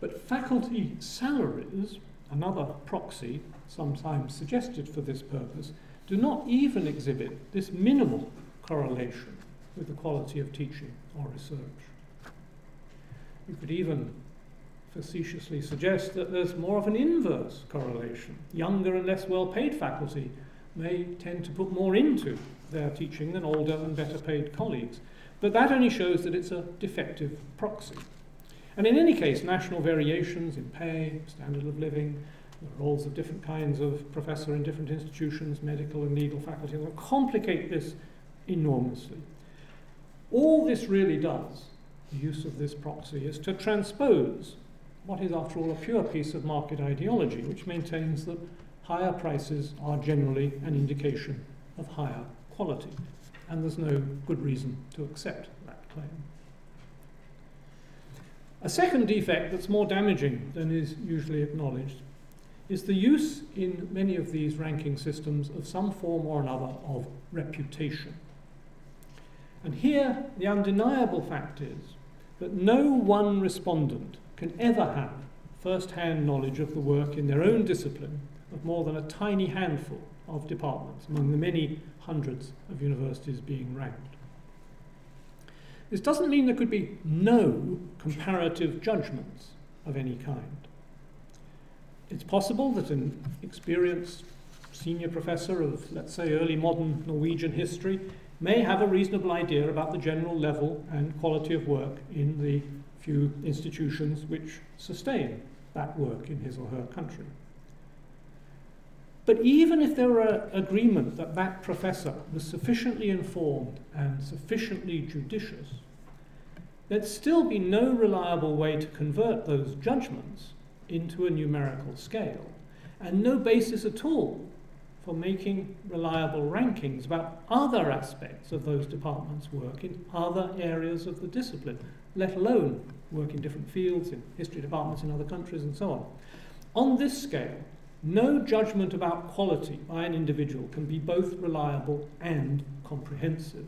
But faculty salaries, another proxy sometimes suggested for this purpose, do not even exhibit this minimal correlation with the quality of teaching or research. You could even facetiously suggest that there's more of an inverse correlation. Younger and less well paid faculty may tend to put more into their teaching than older and better paid colleagues. But that only shows that it's a defective proxy. And in any case, national variations in pay, standard of living, the roles of different kinds of professor in different institutions, medical and legal faculty, will complicate this enormously. All this really does, the use of this proxy, is to transpose what is, after all, a pure piece of market ideology, which maintains that higher prices are generally an indication of higher quality. And there's no good reason to accept that claim. A second defect that's more damaging than is usually acknowledged is the use in many of these ranking systems of some form or another of reputation. And here, the undeniable fact is that no one respondent can ever have first hand knowledge of the work in their own discipline of more than a tiny handful of departments among the many hundreds of universities being ranked. This doesn't mean there could be no comparative judgments of any kind. It's possible that an experienced senior professor of, let's say, early modern Norwegian history may have a reasonable idea about the general level and quality of work in the few institutions which sustain that work in his or her country. But even if there were agreement that that professor was sufficiently informed and sufficiently judicious, there'd still be no reliable way to convert those judgments into a numerical scale, and no basis at all for making reliable rankings about other aspects of those departments' work in other areas of the discipline, let alone work in different fields, in history departments in other countries, and so on. On this scale, no judgment about quality by an individual can be both reliable and comprehensive.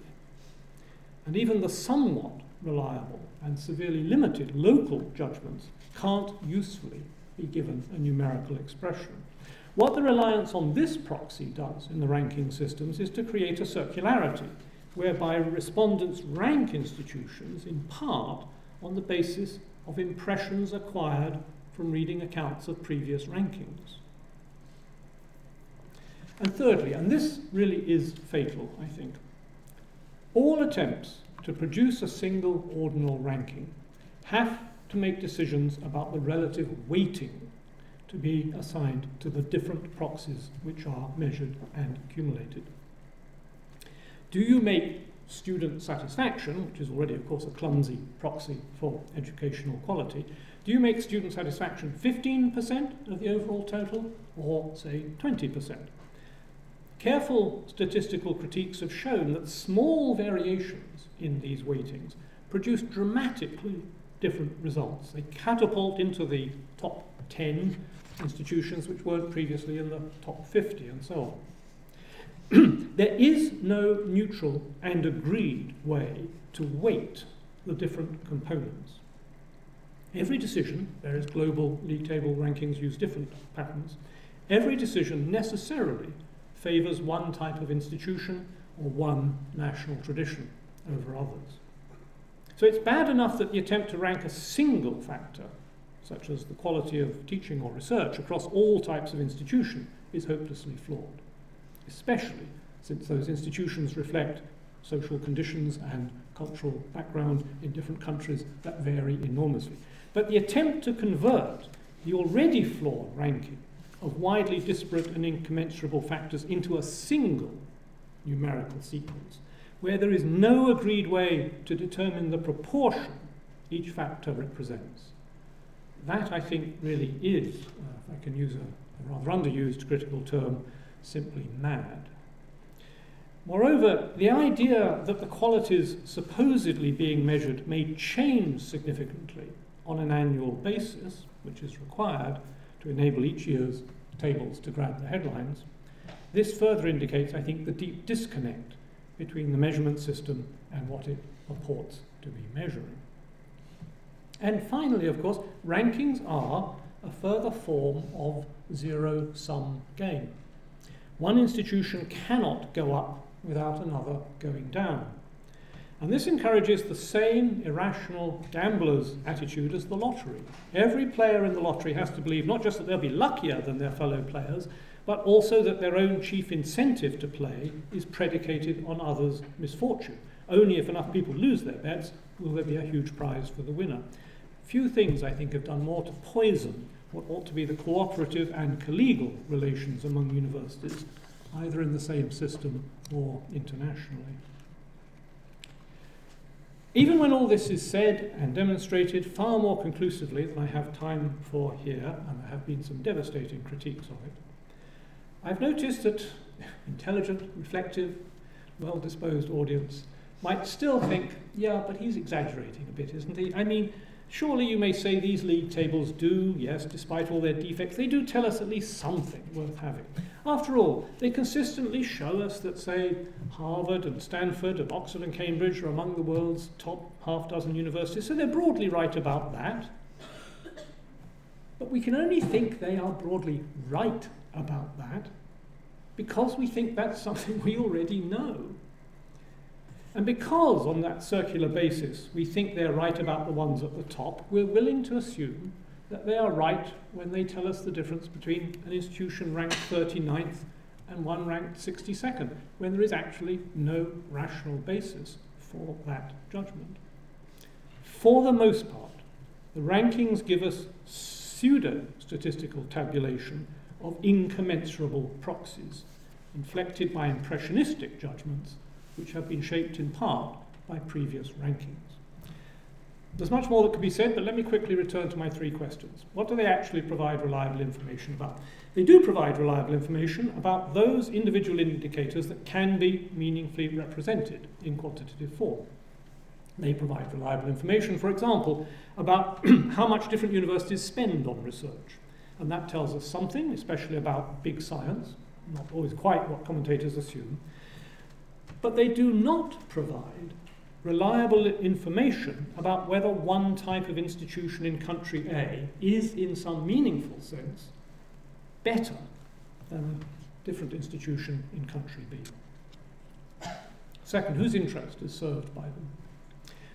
And even the somewhat reliable and severely limited local judgments can't usefully be given a numerical expression. What the reliance on this proxy does in the ranking systems is to create a circularity whereby respondents rank institutions in part on the basis of impressions acquired from reading accounts of previous rankings. And thirdly, and this really is fatal, I think, all attempts to produce a single ordinal ranking have to make decisions about the relative weighting to be assigned to the different proxies which are measured and accumulated. Do you make student satisfaction, which is already, of course, a clumsy proxy for educational quality, do you make student satisfaction 15% of the overall total or, say, 20%? Careful statistical critiques have shown that small variations in these weightings produce dramatically different results. They catapult into the top 10 institutions which weren't previously in the top 50 and so on. there is no neutral and agreed way to weight the different components. Every decision, various global league table rankings use different patterns, every decision necessarily favours one type of institution or one national tradition over others. So it's bad enough that the attempt to rank a single factor, such as the quality of teaching or research across all types of institution, is hopelessly flawed, especially since those institutions reflect social conditions and cultural background in different countries that vary enormously. But the attempt to convert the already flawed ranking of widely disparate and incommensurable factors into a single numerical sequence where there is no agreed way to determine the proportion each factor represents. That, I think, really is, uh, if I can use a, a rather underused critical term, simply mad. Moreover, the idea that the qualities supposedly being measured may change significantly on an annual basis, which is required to enable each year's tables to grab the headlines, this further indicates, I think, the deep disconnect between the measurement system and what it purports to be measuring. And finally, of course, rankings are a further form of zero sum game. One institution cannot go up without another going down. And this encourages the same irrational gambler's attitude as the lottery. Every player in the lottery has to believe not just that they'll be luckier than their fellow players, but also that their own chief incentive to play is predicated on others' misfortune. Only if enough people lose their bets will there be a huge prize for the winner. Few things, I think, have done more to poison what ought to be the cooperative and collegial relations among universities, either in the same system or internationally. Even when all this is said and demonstrated far more conclusively than I have time for here, and there have been some devastating critiques of it, I've noticed that intelligent, reflective, well disposed audience might still think, yeah, but he's exaggerating a bit, isn't he? I mean, Surely you may say these league tables do, yes, despite all their defects, they do tell us at least something worth having. After all, they consistently show us that, say, Harvard and Stanford and Oxford and Cambridge are among the world's top half dozen universities, so they're broadly right about that. But we can only think they are broadly right about that because we think that's something we already know. And because, on that circular basis, we think they're right about the ones at the top, we're willing to assume that they are right when they tell us the difference between an institution ranked 39th and one ranked 62nd, when there is actually no rational basis for that judgment. For the most part, the rankings give us pseudo statistical tabulation of incommensurable proxies, inflected by impressionistic judgments which have been shaped in part by previous rankings. There's much more that could be said, but let me quickly return to my three questions. What do they actually provide reliable information about? They do provide reliable information about those individual indicators that can be meaningfully represented in quantitative form. They provide reliable information, for example, about how much different universities spend on research. And that tells us something, especially about big science, not always quite what commentators assume, but they do not provide reliable information about whether one type of institution in country A is, in some meaningful sense, better than a different institution in country B. Second, whose interest is served by them?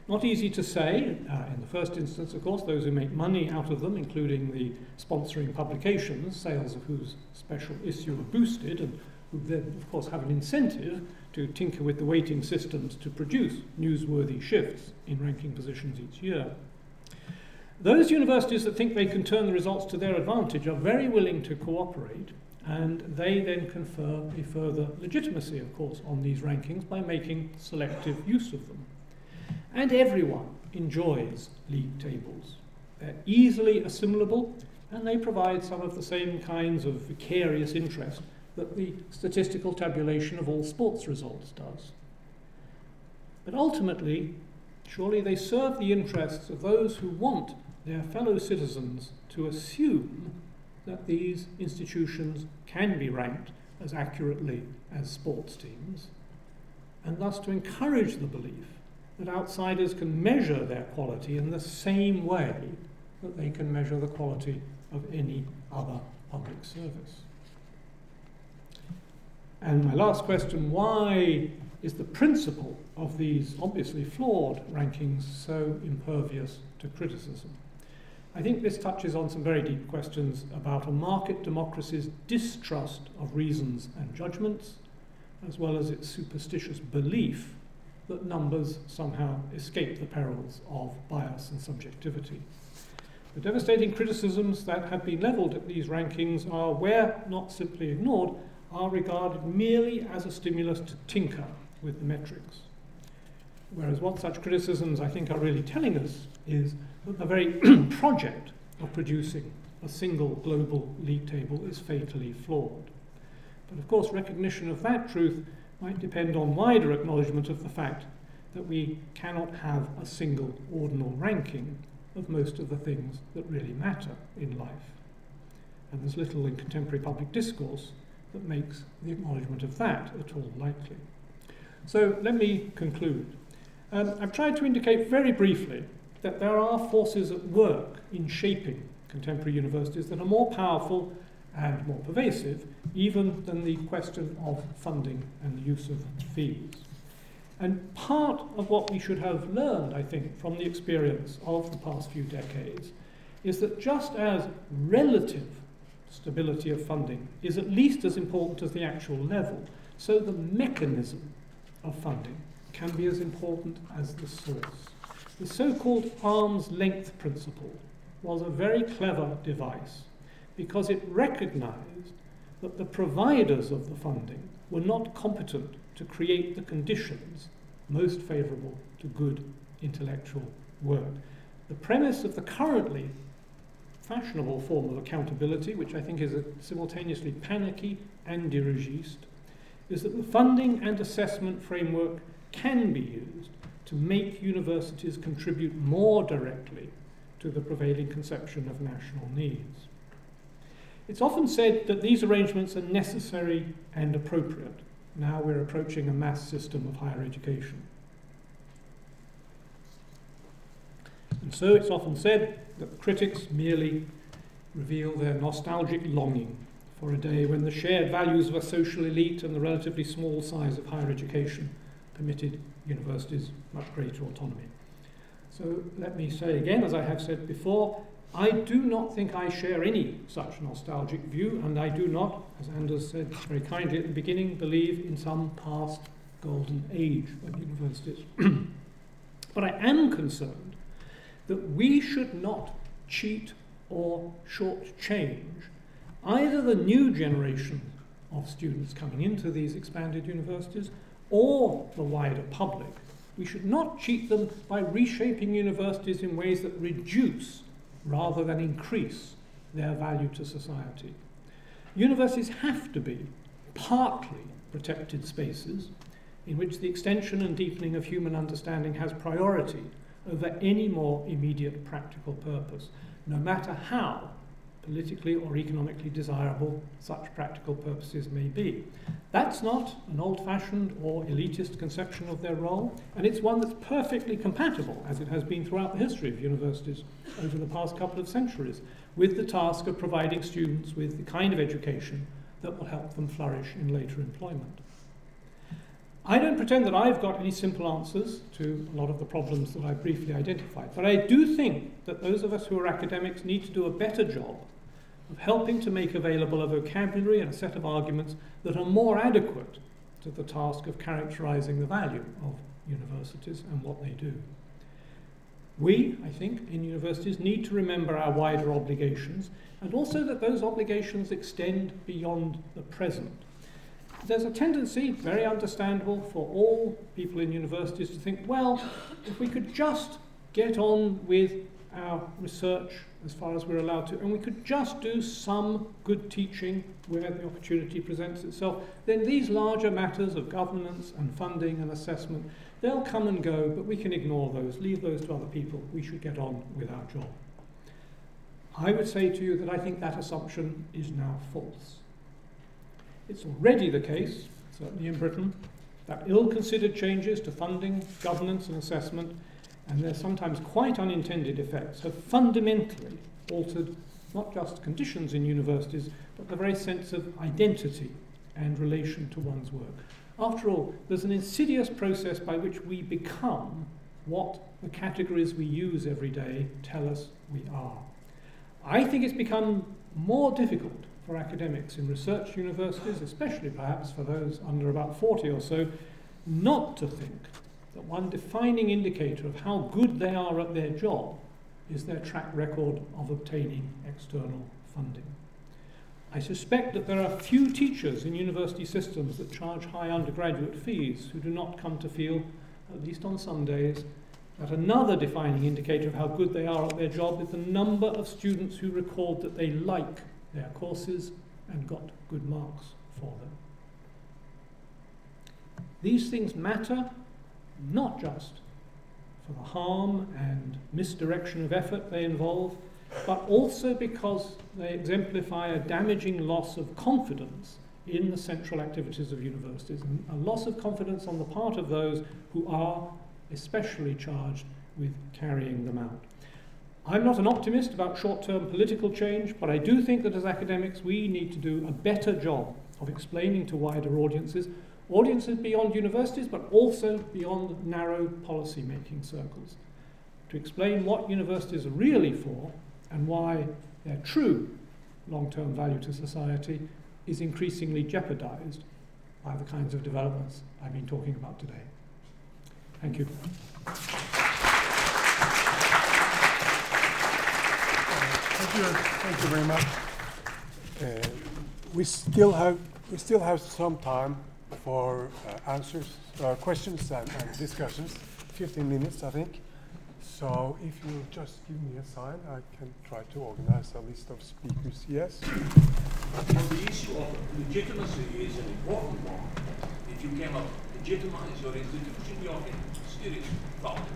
Not easy to say. Uh, in the first instance, of course, those who make money out of them, including the sponsoring publications, sales of whose special issue are boosted, and who then, of course, have an incentive to tinker with the weighting systems to produce newsworthy shifts in ranking positions each year. Those universities that think they can turn the results to their advantage are very willing to cooperate, and they then confer a further legitimacy, of course, on these rankings by making selective use of them. And everyone enjoys league tables. They're easily assimilable, and they provide some of the same kinds of vicarious interest that the statistical tabulation of all sports results does. But ultimately, surely they serve the interests of those who want their fellow citizens to assume that these institutions can be ranked as accurately as sports teams, and thus to encourage the belief that outsiders can measure their quality in the same way that they can measure the quality of any other public service. And my last question why is the principle of these obviously flawed rankings so impervious to criticism? I think this touches on some very deep questions about a market democracy's distrust of reasons and judgments, as well as its superstitious belief that numbers somehow escape the perils of bias and subjectivity. The devastating criticisms that have been levelled at these rankings are, where not simply ignored, are regarded merely as a stimulus to tinker with the metrics. Whereas what such criticisms I think are really telling us is that the very project of producing a single global league table is fatally flawed. But of course, recognition of that truth might depend on wider acknowledgement of the fact that we cannot have a single ordinal ranking of most of the things that really matter in life. And there's little in contemporary public discourse that makes the acknowledgement of that at all likely. So let me conclude. Um, I've tried to indicate very briefly that there are forces at work in shaping contemporary universities that are more powerful and more pervasive, even than the question of funding and the use of fees. And part of what we should have learned, I think, from the experience of the past few decades is that just as relative stability of funding is at least as important as the actual level, so the mechanism of funding can be as important as the source. The so called arm's length principle was a very clever device because it recognized that the providers of the funding were not competent to create the conditions most favorable to good intellectual work. The premise of the currently fashionable form of accountability, which I think is simultaneously panicky and dirigiste, is that the funding and assessment framework can be used to make universities contribute more directly to the prevailing conception of national needs. It's often said that these arrangements are necessary and appropriate. Now we're approaching a mass system of higher education. And so it's often said that the critics merely reveal their nostalgic longing for a day when the shared values of a social elite and the relatively small size of higher education permitted universities much greater autonomy. So let me say again, as I have said before, I do not think I share any such nostalgic view, and I do not, as Anders said very kindly at the beginning, believe in some past golden age of universities. but I am concerned that we should not cheat or shortchange either the new generation of students coming into these expanded universities or the wider public. We should not cheat them by reshaping universities in ways that reduce rather than increase their value to society. Universities have to be partly protected spaces in which the extension and deepening of human understanding has priority over any more immediate practical purpose, no matter how politically or economically desirable such practical purposes may be. That's not an old fashioned or elitist conception of their role, and it's one that's perfectly compatible, as it has been throughout the history of universities over the past couple of centuries, with the task of providing students with the kind of education that will help them flourish in later employment. I don't pretend that I've got any simple answers to a lot of the problems that I briefly identified, but I do think that those of us who are academics need to do a better job of helping to make available a vocabulary and a set of arguments that are more adequate to the task of characterizing the value of universities and what they do. We, I think, in universities need to remember our wider obligations and also that those obligations extend beyond the present. There's a tendency, very understandable, for all people in universities to think, well, if we could just get on with our research as far as we're allowed to, and we could just do some good teaching where the opportunity presents itself, then these larger matters of governance and funding and assessment, they'll come and go, but we can ignore those, leave those to other people. We should get on with our job. I would say to you that I think that assumption is now false. It's already the case, certainly in Britain, that ill considered changes to funding, governance, and assessment and their sometimes quite unintended effects have fundamentally altered not just conditions in universities, but the very sense of identity and relation to one's work. After all, there's an insidious process by which we become what the categories we use every day tell us we are. I think it's become more difficult for academics in research universities, especially perhaps for those under about 40 or so, not to think that one defining indicator of how good they are at their job is their track record of obtaining external funding. I suspect that there are few teachers in university systems that charge high undergraduate fees who do not come to feel at least on some days, that another defining indicator of how good they are at their job is the number of students who record that they like their courses and got good marks for them. These things matter not just for the harm and misdirection of effort they involve, but also because they exemplify a damaging loss of confidence in the central activities of universities, and a loss of confidence on the part of those who are especially charged with carrying them out. I'm not an optimist about short term political change, but I do think that as academics we need to do a better job of explaining to wider audiences, audiences beyond universities, but also beyond narrow policy making circles, to explain what universities are really for and why their true long term value to society is increasingly jeopardized by the kinds of developments I've been talking about today. Thank you. Thank you, thank you very much. Uh, we still have we still have some time for uh, answers, uh, questions, and, and discussions. 15 minutes, I think. So if you just give me a sign, I can try to organize a list of speakers. Yes? Well, the issue of legitimacy is an important one. If you cannot legitimize your institution, you're in serious problems.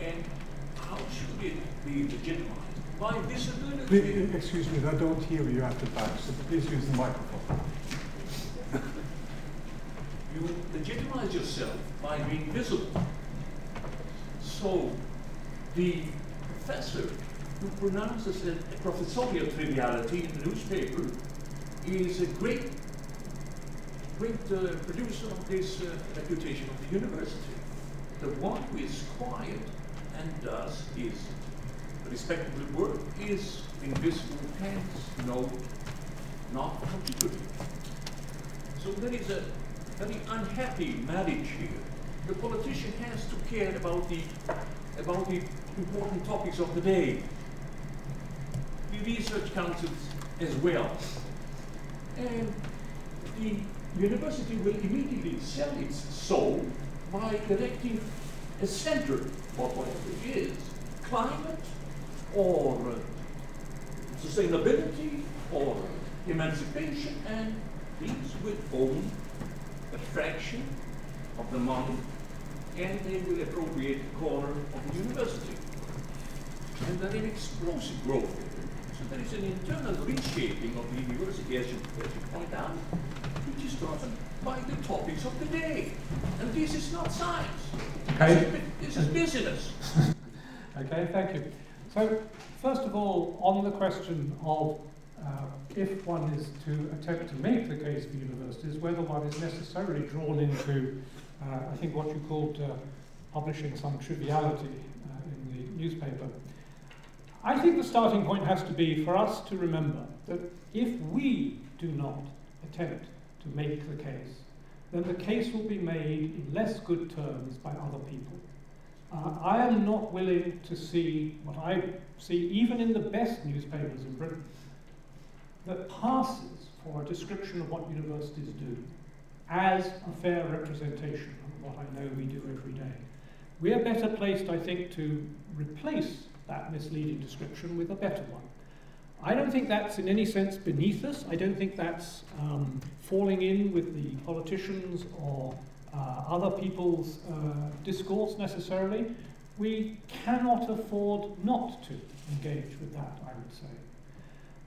And how should it be legitimized? By. Please, excuse me, I don't hear you at the back, so please use the microphone. you legitimize yourself by being visible. So the professor who pronounces a, a professorial triviality in the newspaper is a great, great uh, producer of this uh, reputation of the university. The one who is quiet and does his respectable work is invisible, hence no, not contributing. So there is a very unhappy marriage here. The politician has to care about the about the important topics of the day. The research councils as well. And the university will immediately sell its soul by erecting a center for whatever it is, climate or sustainability or emancipation, and these will own a fraction of the money and they will appropriate a corner of the university. And there is explosive growth. So there is an internal reshaping of the university, as you, as you point out, which is driven by the topics of the day. And this is not science. Okay. This is business. okay, thank you. So, first of all, on the question of uh, if one is to attempt to make the case for universities, whether one is necessarily drawn into uh, I think what you called uh, publishing some triviality uh, in the newspaper. I think the starting point has to be for us to remember that if we do not attempt to make the case, then the case will be made in less good terms by other people. Uh, I am not willing to see what I see, even in the best newspapers in Britain, that passes for a description of what universities do as a fair representation of what I know we do every day. We are better placed, I think, to replace that misleading description with a better one. I don't think that's in any sense beneath us. I don't think that's um, falling in with the politicians or other people's uh, discourse necessarily. We cannot afford not to engage with that, I would say.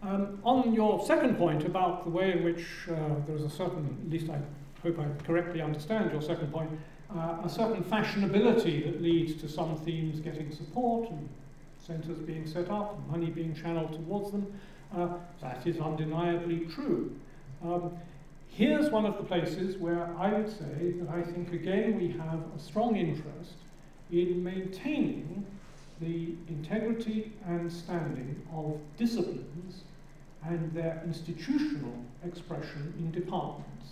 Um, on your second point about the way in which uh, there is a certain, at least I hope I correctly understand your second point, uh, a certain fashionability that leads to some themes getting support and centres being set up and money being channeled towards them. Uh, that is undeniably true. Um, here's one of the places where I would say that I think again we have a strong interest in maintaining the integrity and standing of disciplines and their institutional expression in departments.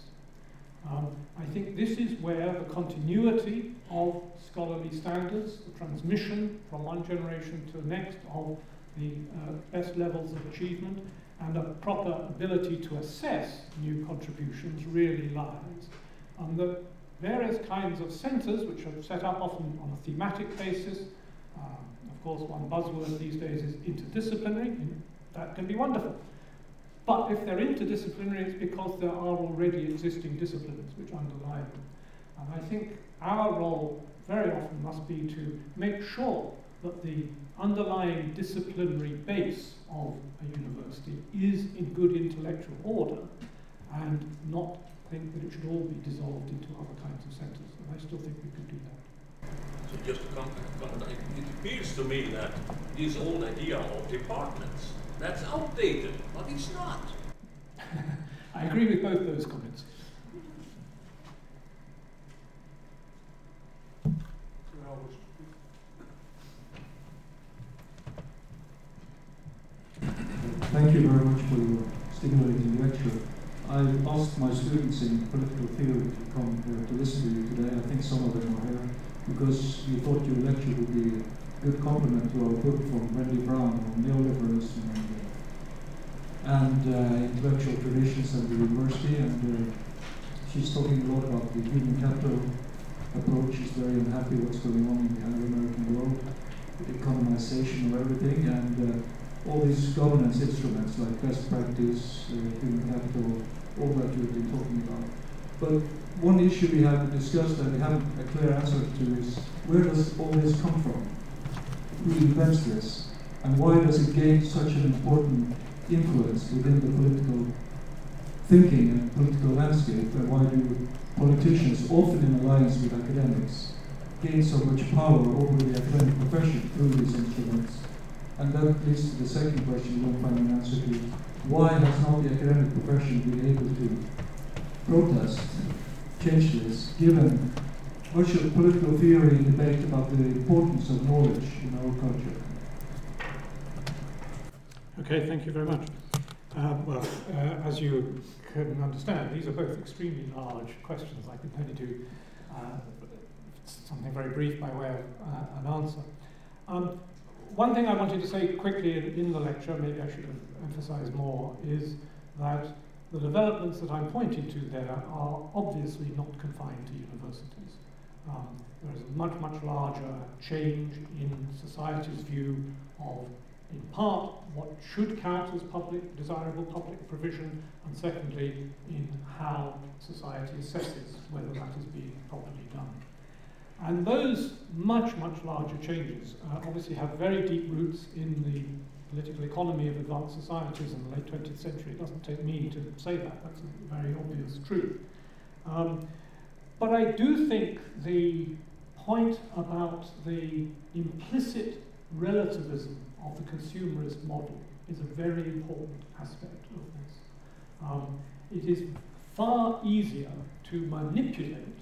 Um, I think this is where the continuity of scholarly standards, the transmission from one generation to the next of the uh, best levels of achievement, and a proper ability to assess new contributions really lies. And the various kinds of centres which are set up often on a thematic basis. Um, of course, one buzzword these days is interdisciplinary. That can be wonderful. But if they're interdisciplinary, it's because there are already existing disciplines which underlie them. And I think our role very often must be to make sure that the underlying disciplinary base of a university is in good intellectual order and not think that it should all be dissolved into other kinds of centres. And I still think we could do that. So just to come, come it appears to me that this old idea of departments, that's outdated, but it's not. I agree with both those comments. Thank you very much for your stimulating lecture. I asked my students in political theory to come here to listen to you today. I think some of them are here because we thought your lecture would be a good complement to our book from Wendy Brown on neoliberalism and, uh, and uh, intellectual traditions at the university. And uh, she's talking a lot about the human capital approach. She's very unhappy what's going on in the Anglo-American world, the economization of everything, and uh, all these governance instruments like best practice, uh, human capital, all that you've been talking about. But one issue we haven't discussed and we haven't a clear answer to is where does all this come from? Who invents this? And why does it gain such an important influence within the political thinking and political landscape? And why do politicians, often in alliance with academics, gain so much power over the academic profession through these instruments? And that leads to the second question we don't find an answer to. Why has not the academic profession been able to protest, change this, given much of political theory and debate about the importance of knowledge in our culture? Okay, thank you very much. Um, well, uh, as you can understand, these are both extremely large questions. I can only do uh, something very brief by way of uh, an answer. Um, one thing I wanted to say quickly in, in the lecture, maybe I should have emphasized more, is that the developments that I'm pointing to there are obviously not confined to universities. Um, there is a much, much larger change in society's view of, in part, what should count as public, desirable public provision, and secondly, in how society assesses whether that is being properly done. And those much, much larger changes uh, obviously have very deep roots in the political economy of advanced societies in the late 20th century. It doesn't take me to say that, that's a very obvious truth. Um, but I do think the point about the implicit relativism of the consumerist model is a very important aspect of this. Um, it is far easier to manipulate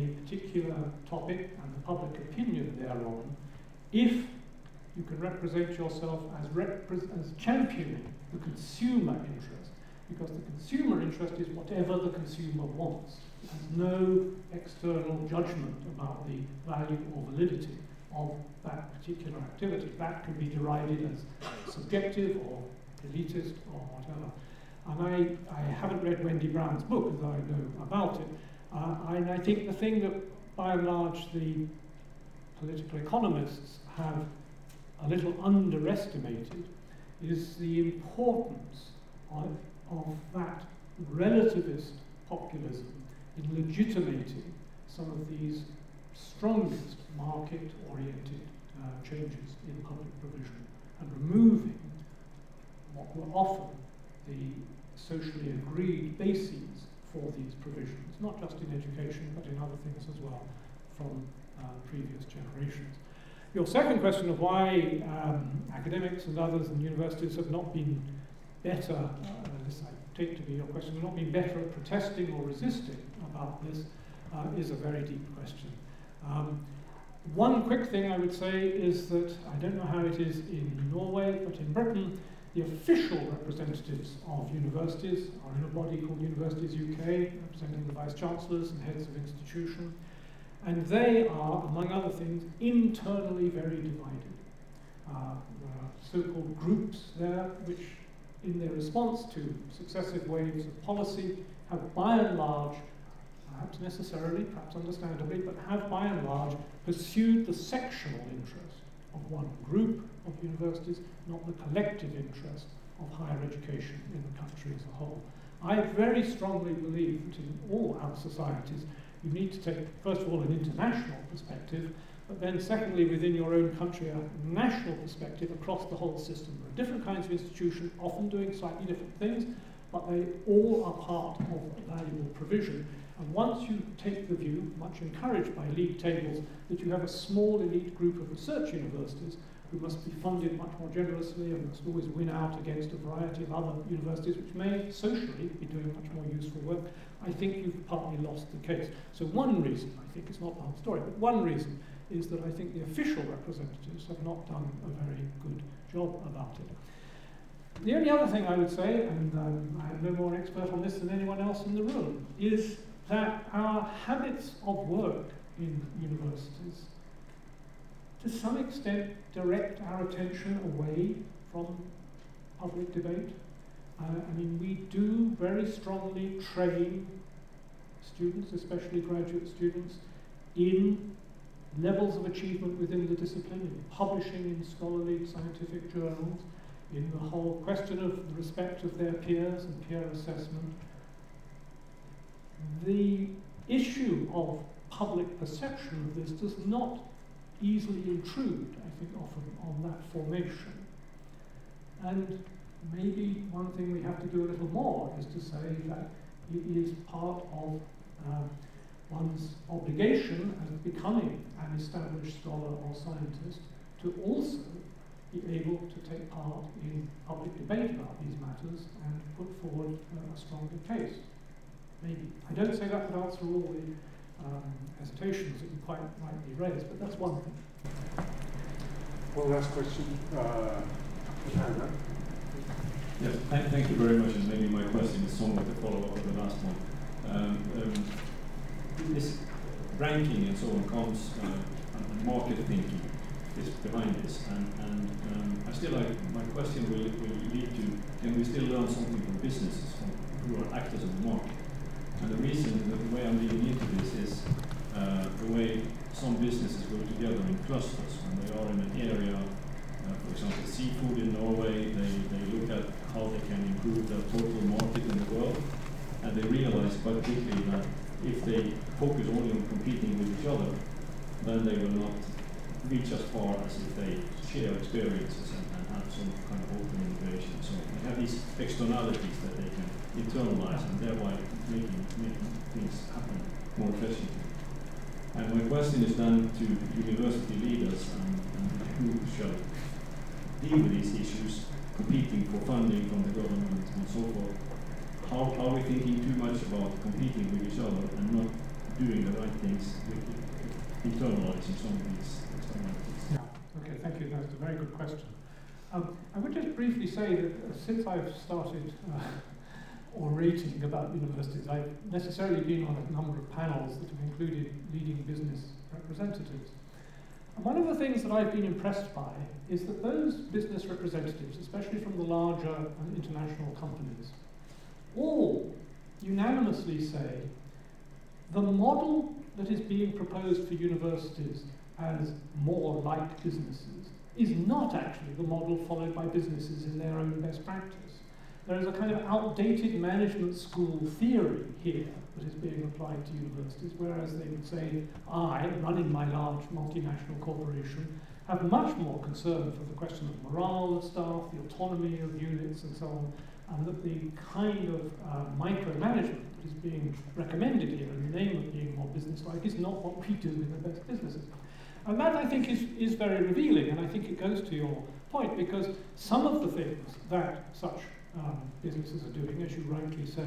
a particular topic and the public opinion thereon if you can represent yourself as, repre- as championing the consumer interest, because the consumer interest is whatever the consumer wants. Has no external judgment about the value or validity of that particular activity. That can be derided as subjective or elitist or whatever. And I, I haven't read Wendy Brown's book, as I know about it, uh, and I think the thing that, by and large, the political economists have a little underestimated is the importance of, of that relativist populism in legitimating some of these strongest market-oriented uh, changes in public provision and removing what were often the socially agreed bases for these provisions, not just in education, but in other things as well from uh, previous generations. Your second question of why um, academics and others and universities have not been better, uh, this I take to be your question, have not been better at protesting or resisting about this uh, is a very deep question. Um, one quick thing I would say is that I don't know how it is in Norway, but in Britain, the official representatives of universities are in a body called Universities UK, representing the vice chancellors and heads of institution. And they are, among other things, internally very divided. Uh, there are so called groups there, which, in their response to successive waves of policy, have by and large perhaps necessarily, perhaps understandably, but have by and large pursued the sectional interest of one group of universities, not the collective interest of higher education in the country as a whole. I very strongly believe that in all our societies you need to take, first of all, an international perspective, but then secondly, within your own country, a national perspective across the whole system. There are different kinds of institutions, often doing slightly different things, but they all are part of a valuable provision. And once you take the view, much encouraged by league tables, that you have a small elite group of research universities who must be funded much more generously and must always win out against a variety of other universities which may socially be doing much more useful work, I think you've partly lost the case. So one reason, I think, it's not the whole story, but one reason is that I think the official representatives have not done a very good job about it. The only other thing I would say, and um, I am no more expert on this than anyone else in the room, is that our habits of work in universities to some extent direct our attention away from public debate. Uh, I mean, we do very strongly train students, especially graduate students, in levels of achievement within the discipline, in publishing in scholarly scientific journals, in the whole question of respect of their peers and peer assessment. The issue of public perception of this does not easily intrude, I think, often on that formation. And maybe one thing we have to do a little more is to say that it is part of uh, one's obligation as becoming an established scholar or scientist to also be able to take part in public debate about these matters and put forward uh, a stronger case. Maybe. I don't say that would answer all the um, hesitations that you quite rightly raised, but that's one thing. One last question. Uh, Yes, thank, thank you very much, and maybe my question is somewhat a follow-up of the last one. Um, um, this ranking and so on comes, uh, and market thinking is behind this, and, and um, I still like, my question will, will lead to, can we still learn something from businesses, from, who are actors in the market? And the reason, the way I'm leading into this is uh, the way some businesses go together in clusters when they are in an area. Uh, for example, seafood in Norway, they, they look at how they can improve their total market in the world, and they realize quite quickly that if they focus only on competing with each other, then they will not reach as far as if they share experiences and, and have some kind of open innovation. So they have these externalities that they can internalize and thereby making, making things happen more efficiently. And my question is then to university leaders and, and who shall deal with these issues, competing for funding from the government and so forth. How are we thinking too much about competing with each other and not doing the right things, internalizing some of these externalities? Yeah, okay, thank you. That's a very good question. Um, I would just briefly say that uh, since I've started uh, orating about universities, I've necessarily been on a number of panels that have included leading business representatives. And one of the things that I've been impressed by is that those business representatives, especially from the larger and international companies, all unanimously say the model that is being proposed for universities as more like businesses is not actually the model followed by businesses in their own best practice. There is a kind of outdated management school theory here that is being applied to universities, whereas they would say, I, running my large multinational corporation, have much more concern for the question of morale of staff, the autonomy of units, and so on, and that the kind of uh, micromanagement that is being recommended here in the name of being more businesslike is not what we do in the best businesses. And that, I think, is, is very revealing, and I think it goes to your point, because some of the things that such um, businesses are doing, as you rightly say,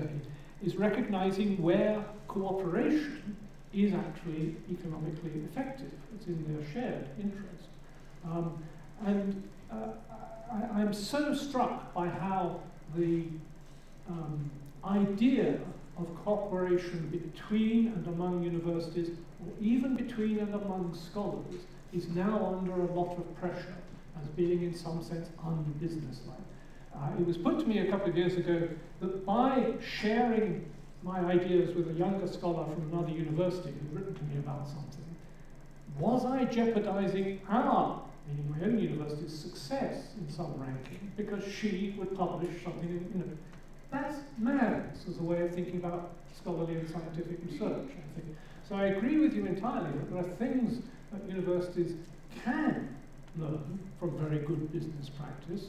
is recognizing where cooperation is actually economically effective. It's in their shared interest. Um, and uh, I, am so struck by how the um, idea of cooperation between and among universities, or even between and among scholars, is now under a lot of pressure as being in some sense unbusinesslike. Uh, it was put to me a couple of years ago that by sharing my ideas with a younger scholar from another university who'd written to me about something, was I jeopardizing our, meaning my own university's success in some ranking because she would publish something in, you know, that's madness as a way of thinking about scholarly and scientific research, I think. So I agree with you entirely that there are things that universities can learn from very good business practice.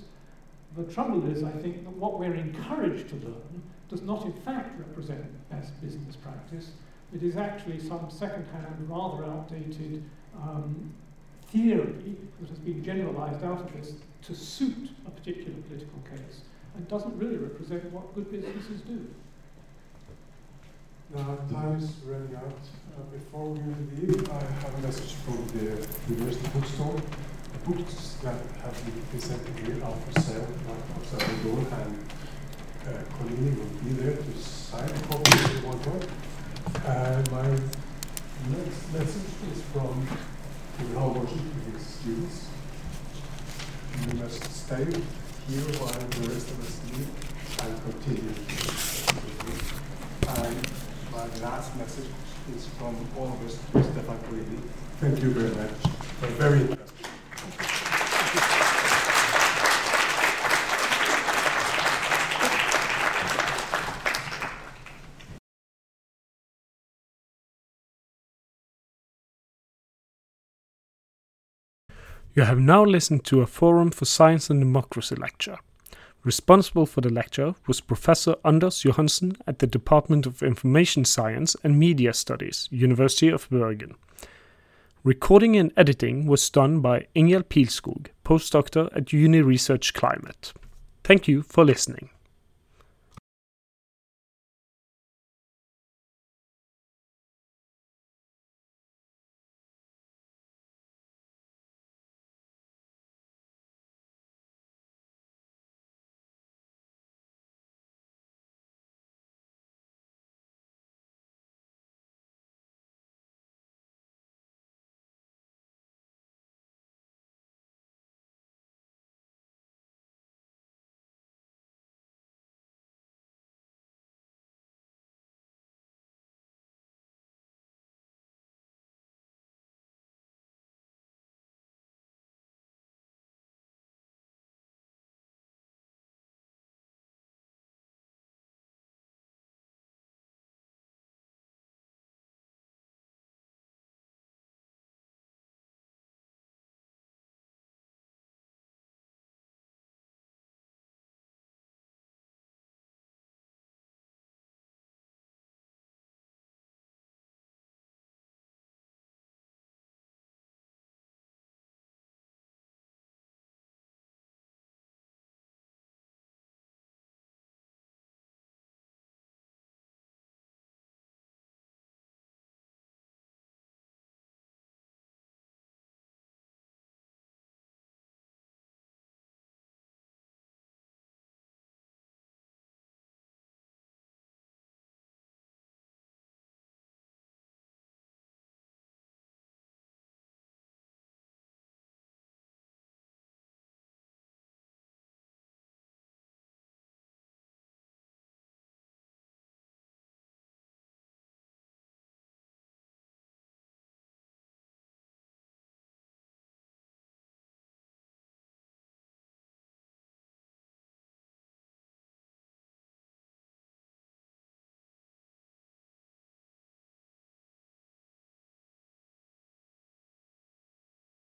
The trouble is, I think, that what we're encouraged to learn does not in fact represent best business practice. It is actually some second-hand, rather outdated um, theory that has been generalized out of this to suit a particular political case and doesn't really represent what good businesses do. Now, time is running out. Uh, before we leave, I have a message from the University Bookstore. Books that have been presented here are for sale outside the door, and uh, Collini will be there to sign a copy if you want one. Uh, my next message is from Tor Halvorsen to his students. You must stay here while the rest of us leave and continue. And my last message is from all of us to Stefan Collini. Thank you very much. Very interested. You have now listened to a Forum for Science and Democracy lecture. Responsible for the lecture was Professor Anders Johansen at the Department of Information Science and Media Studies, University of Bergen. Recording and editing was done by Ingel Pilskog, postdoctor at Uni Research Climate. Thank you for listening.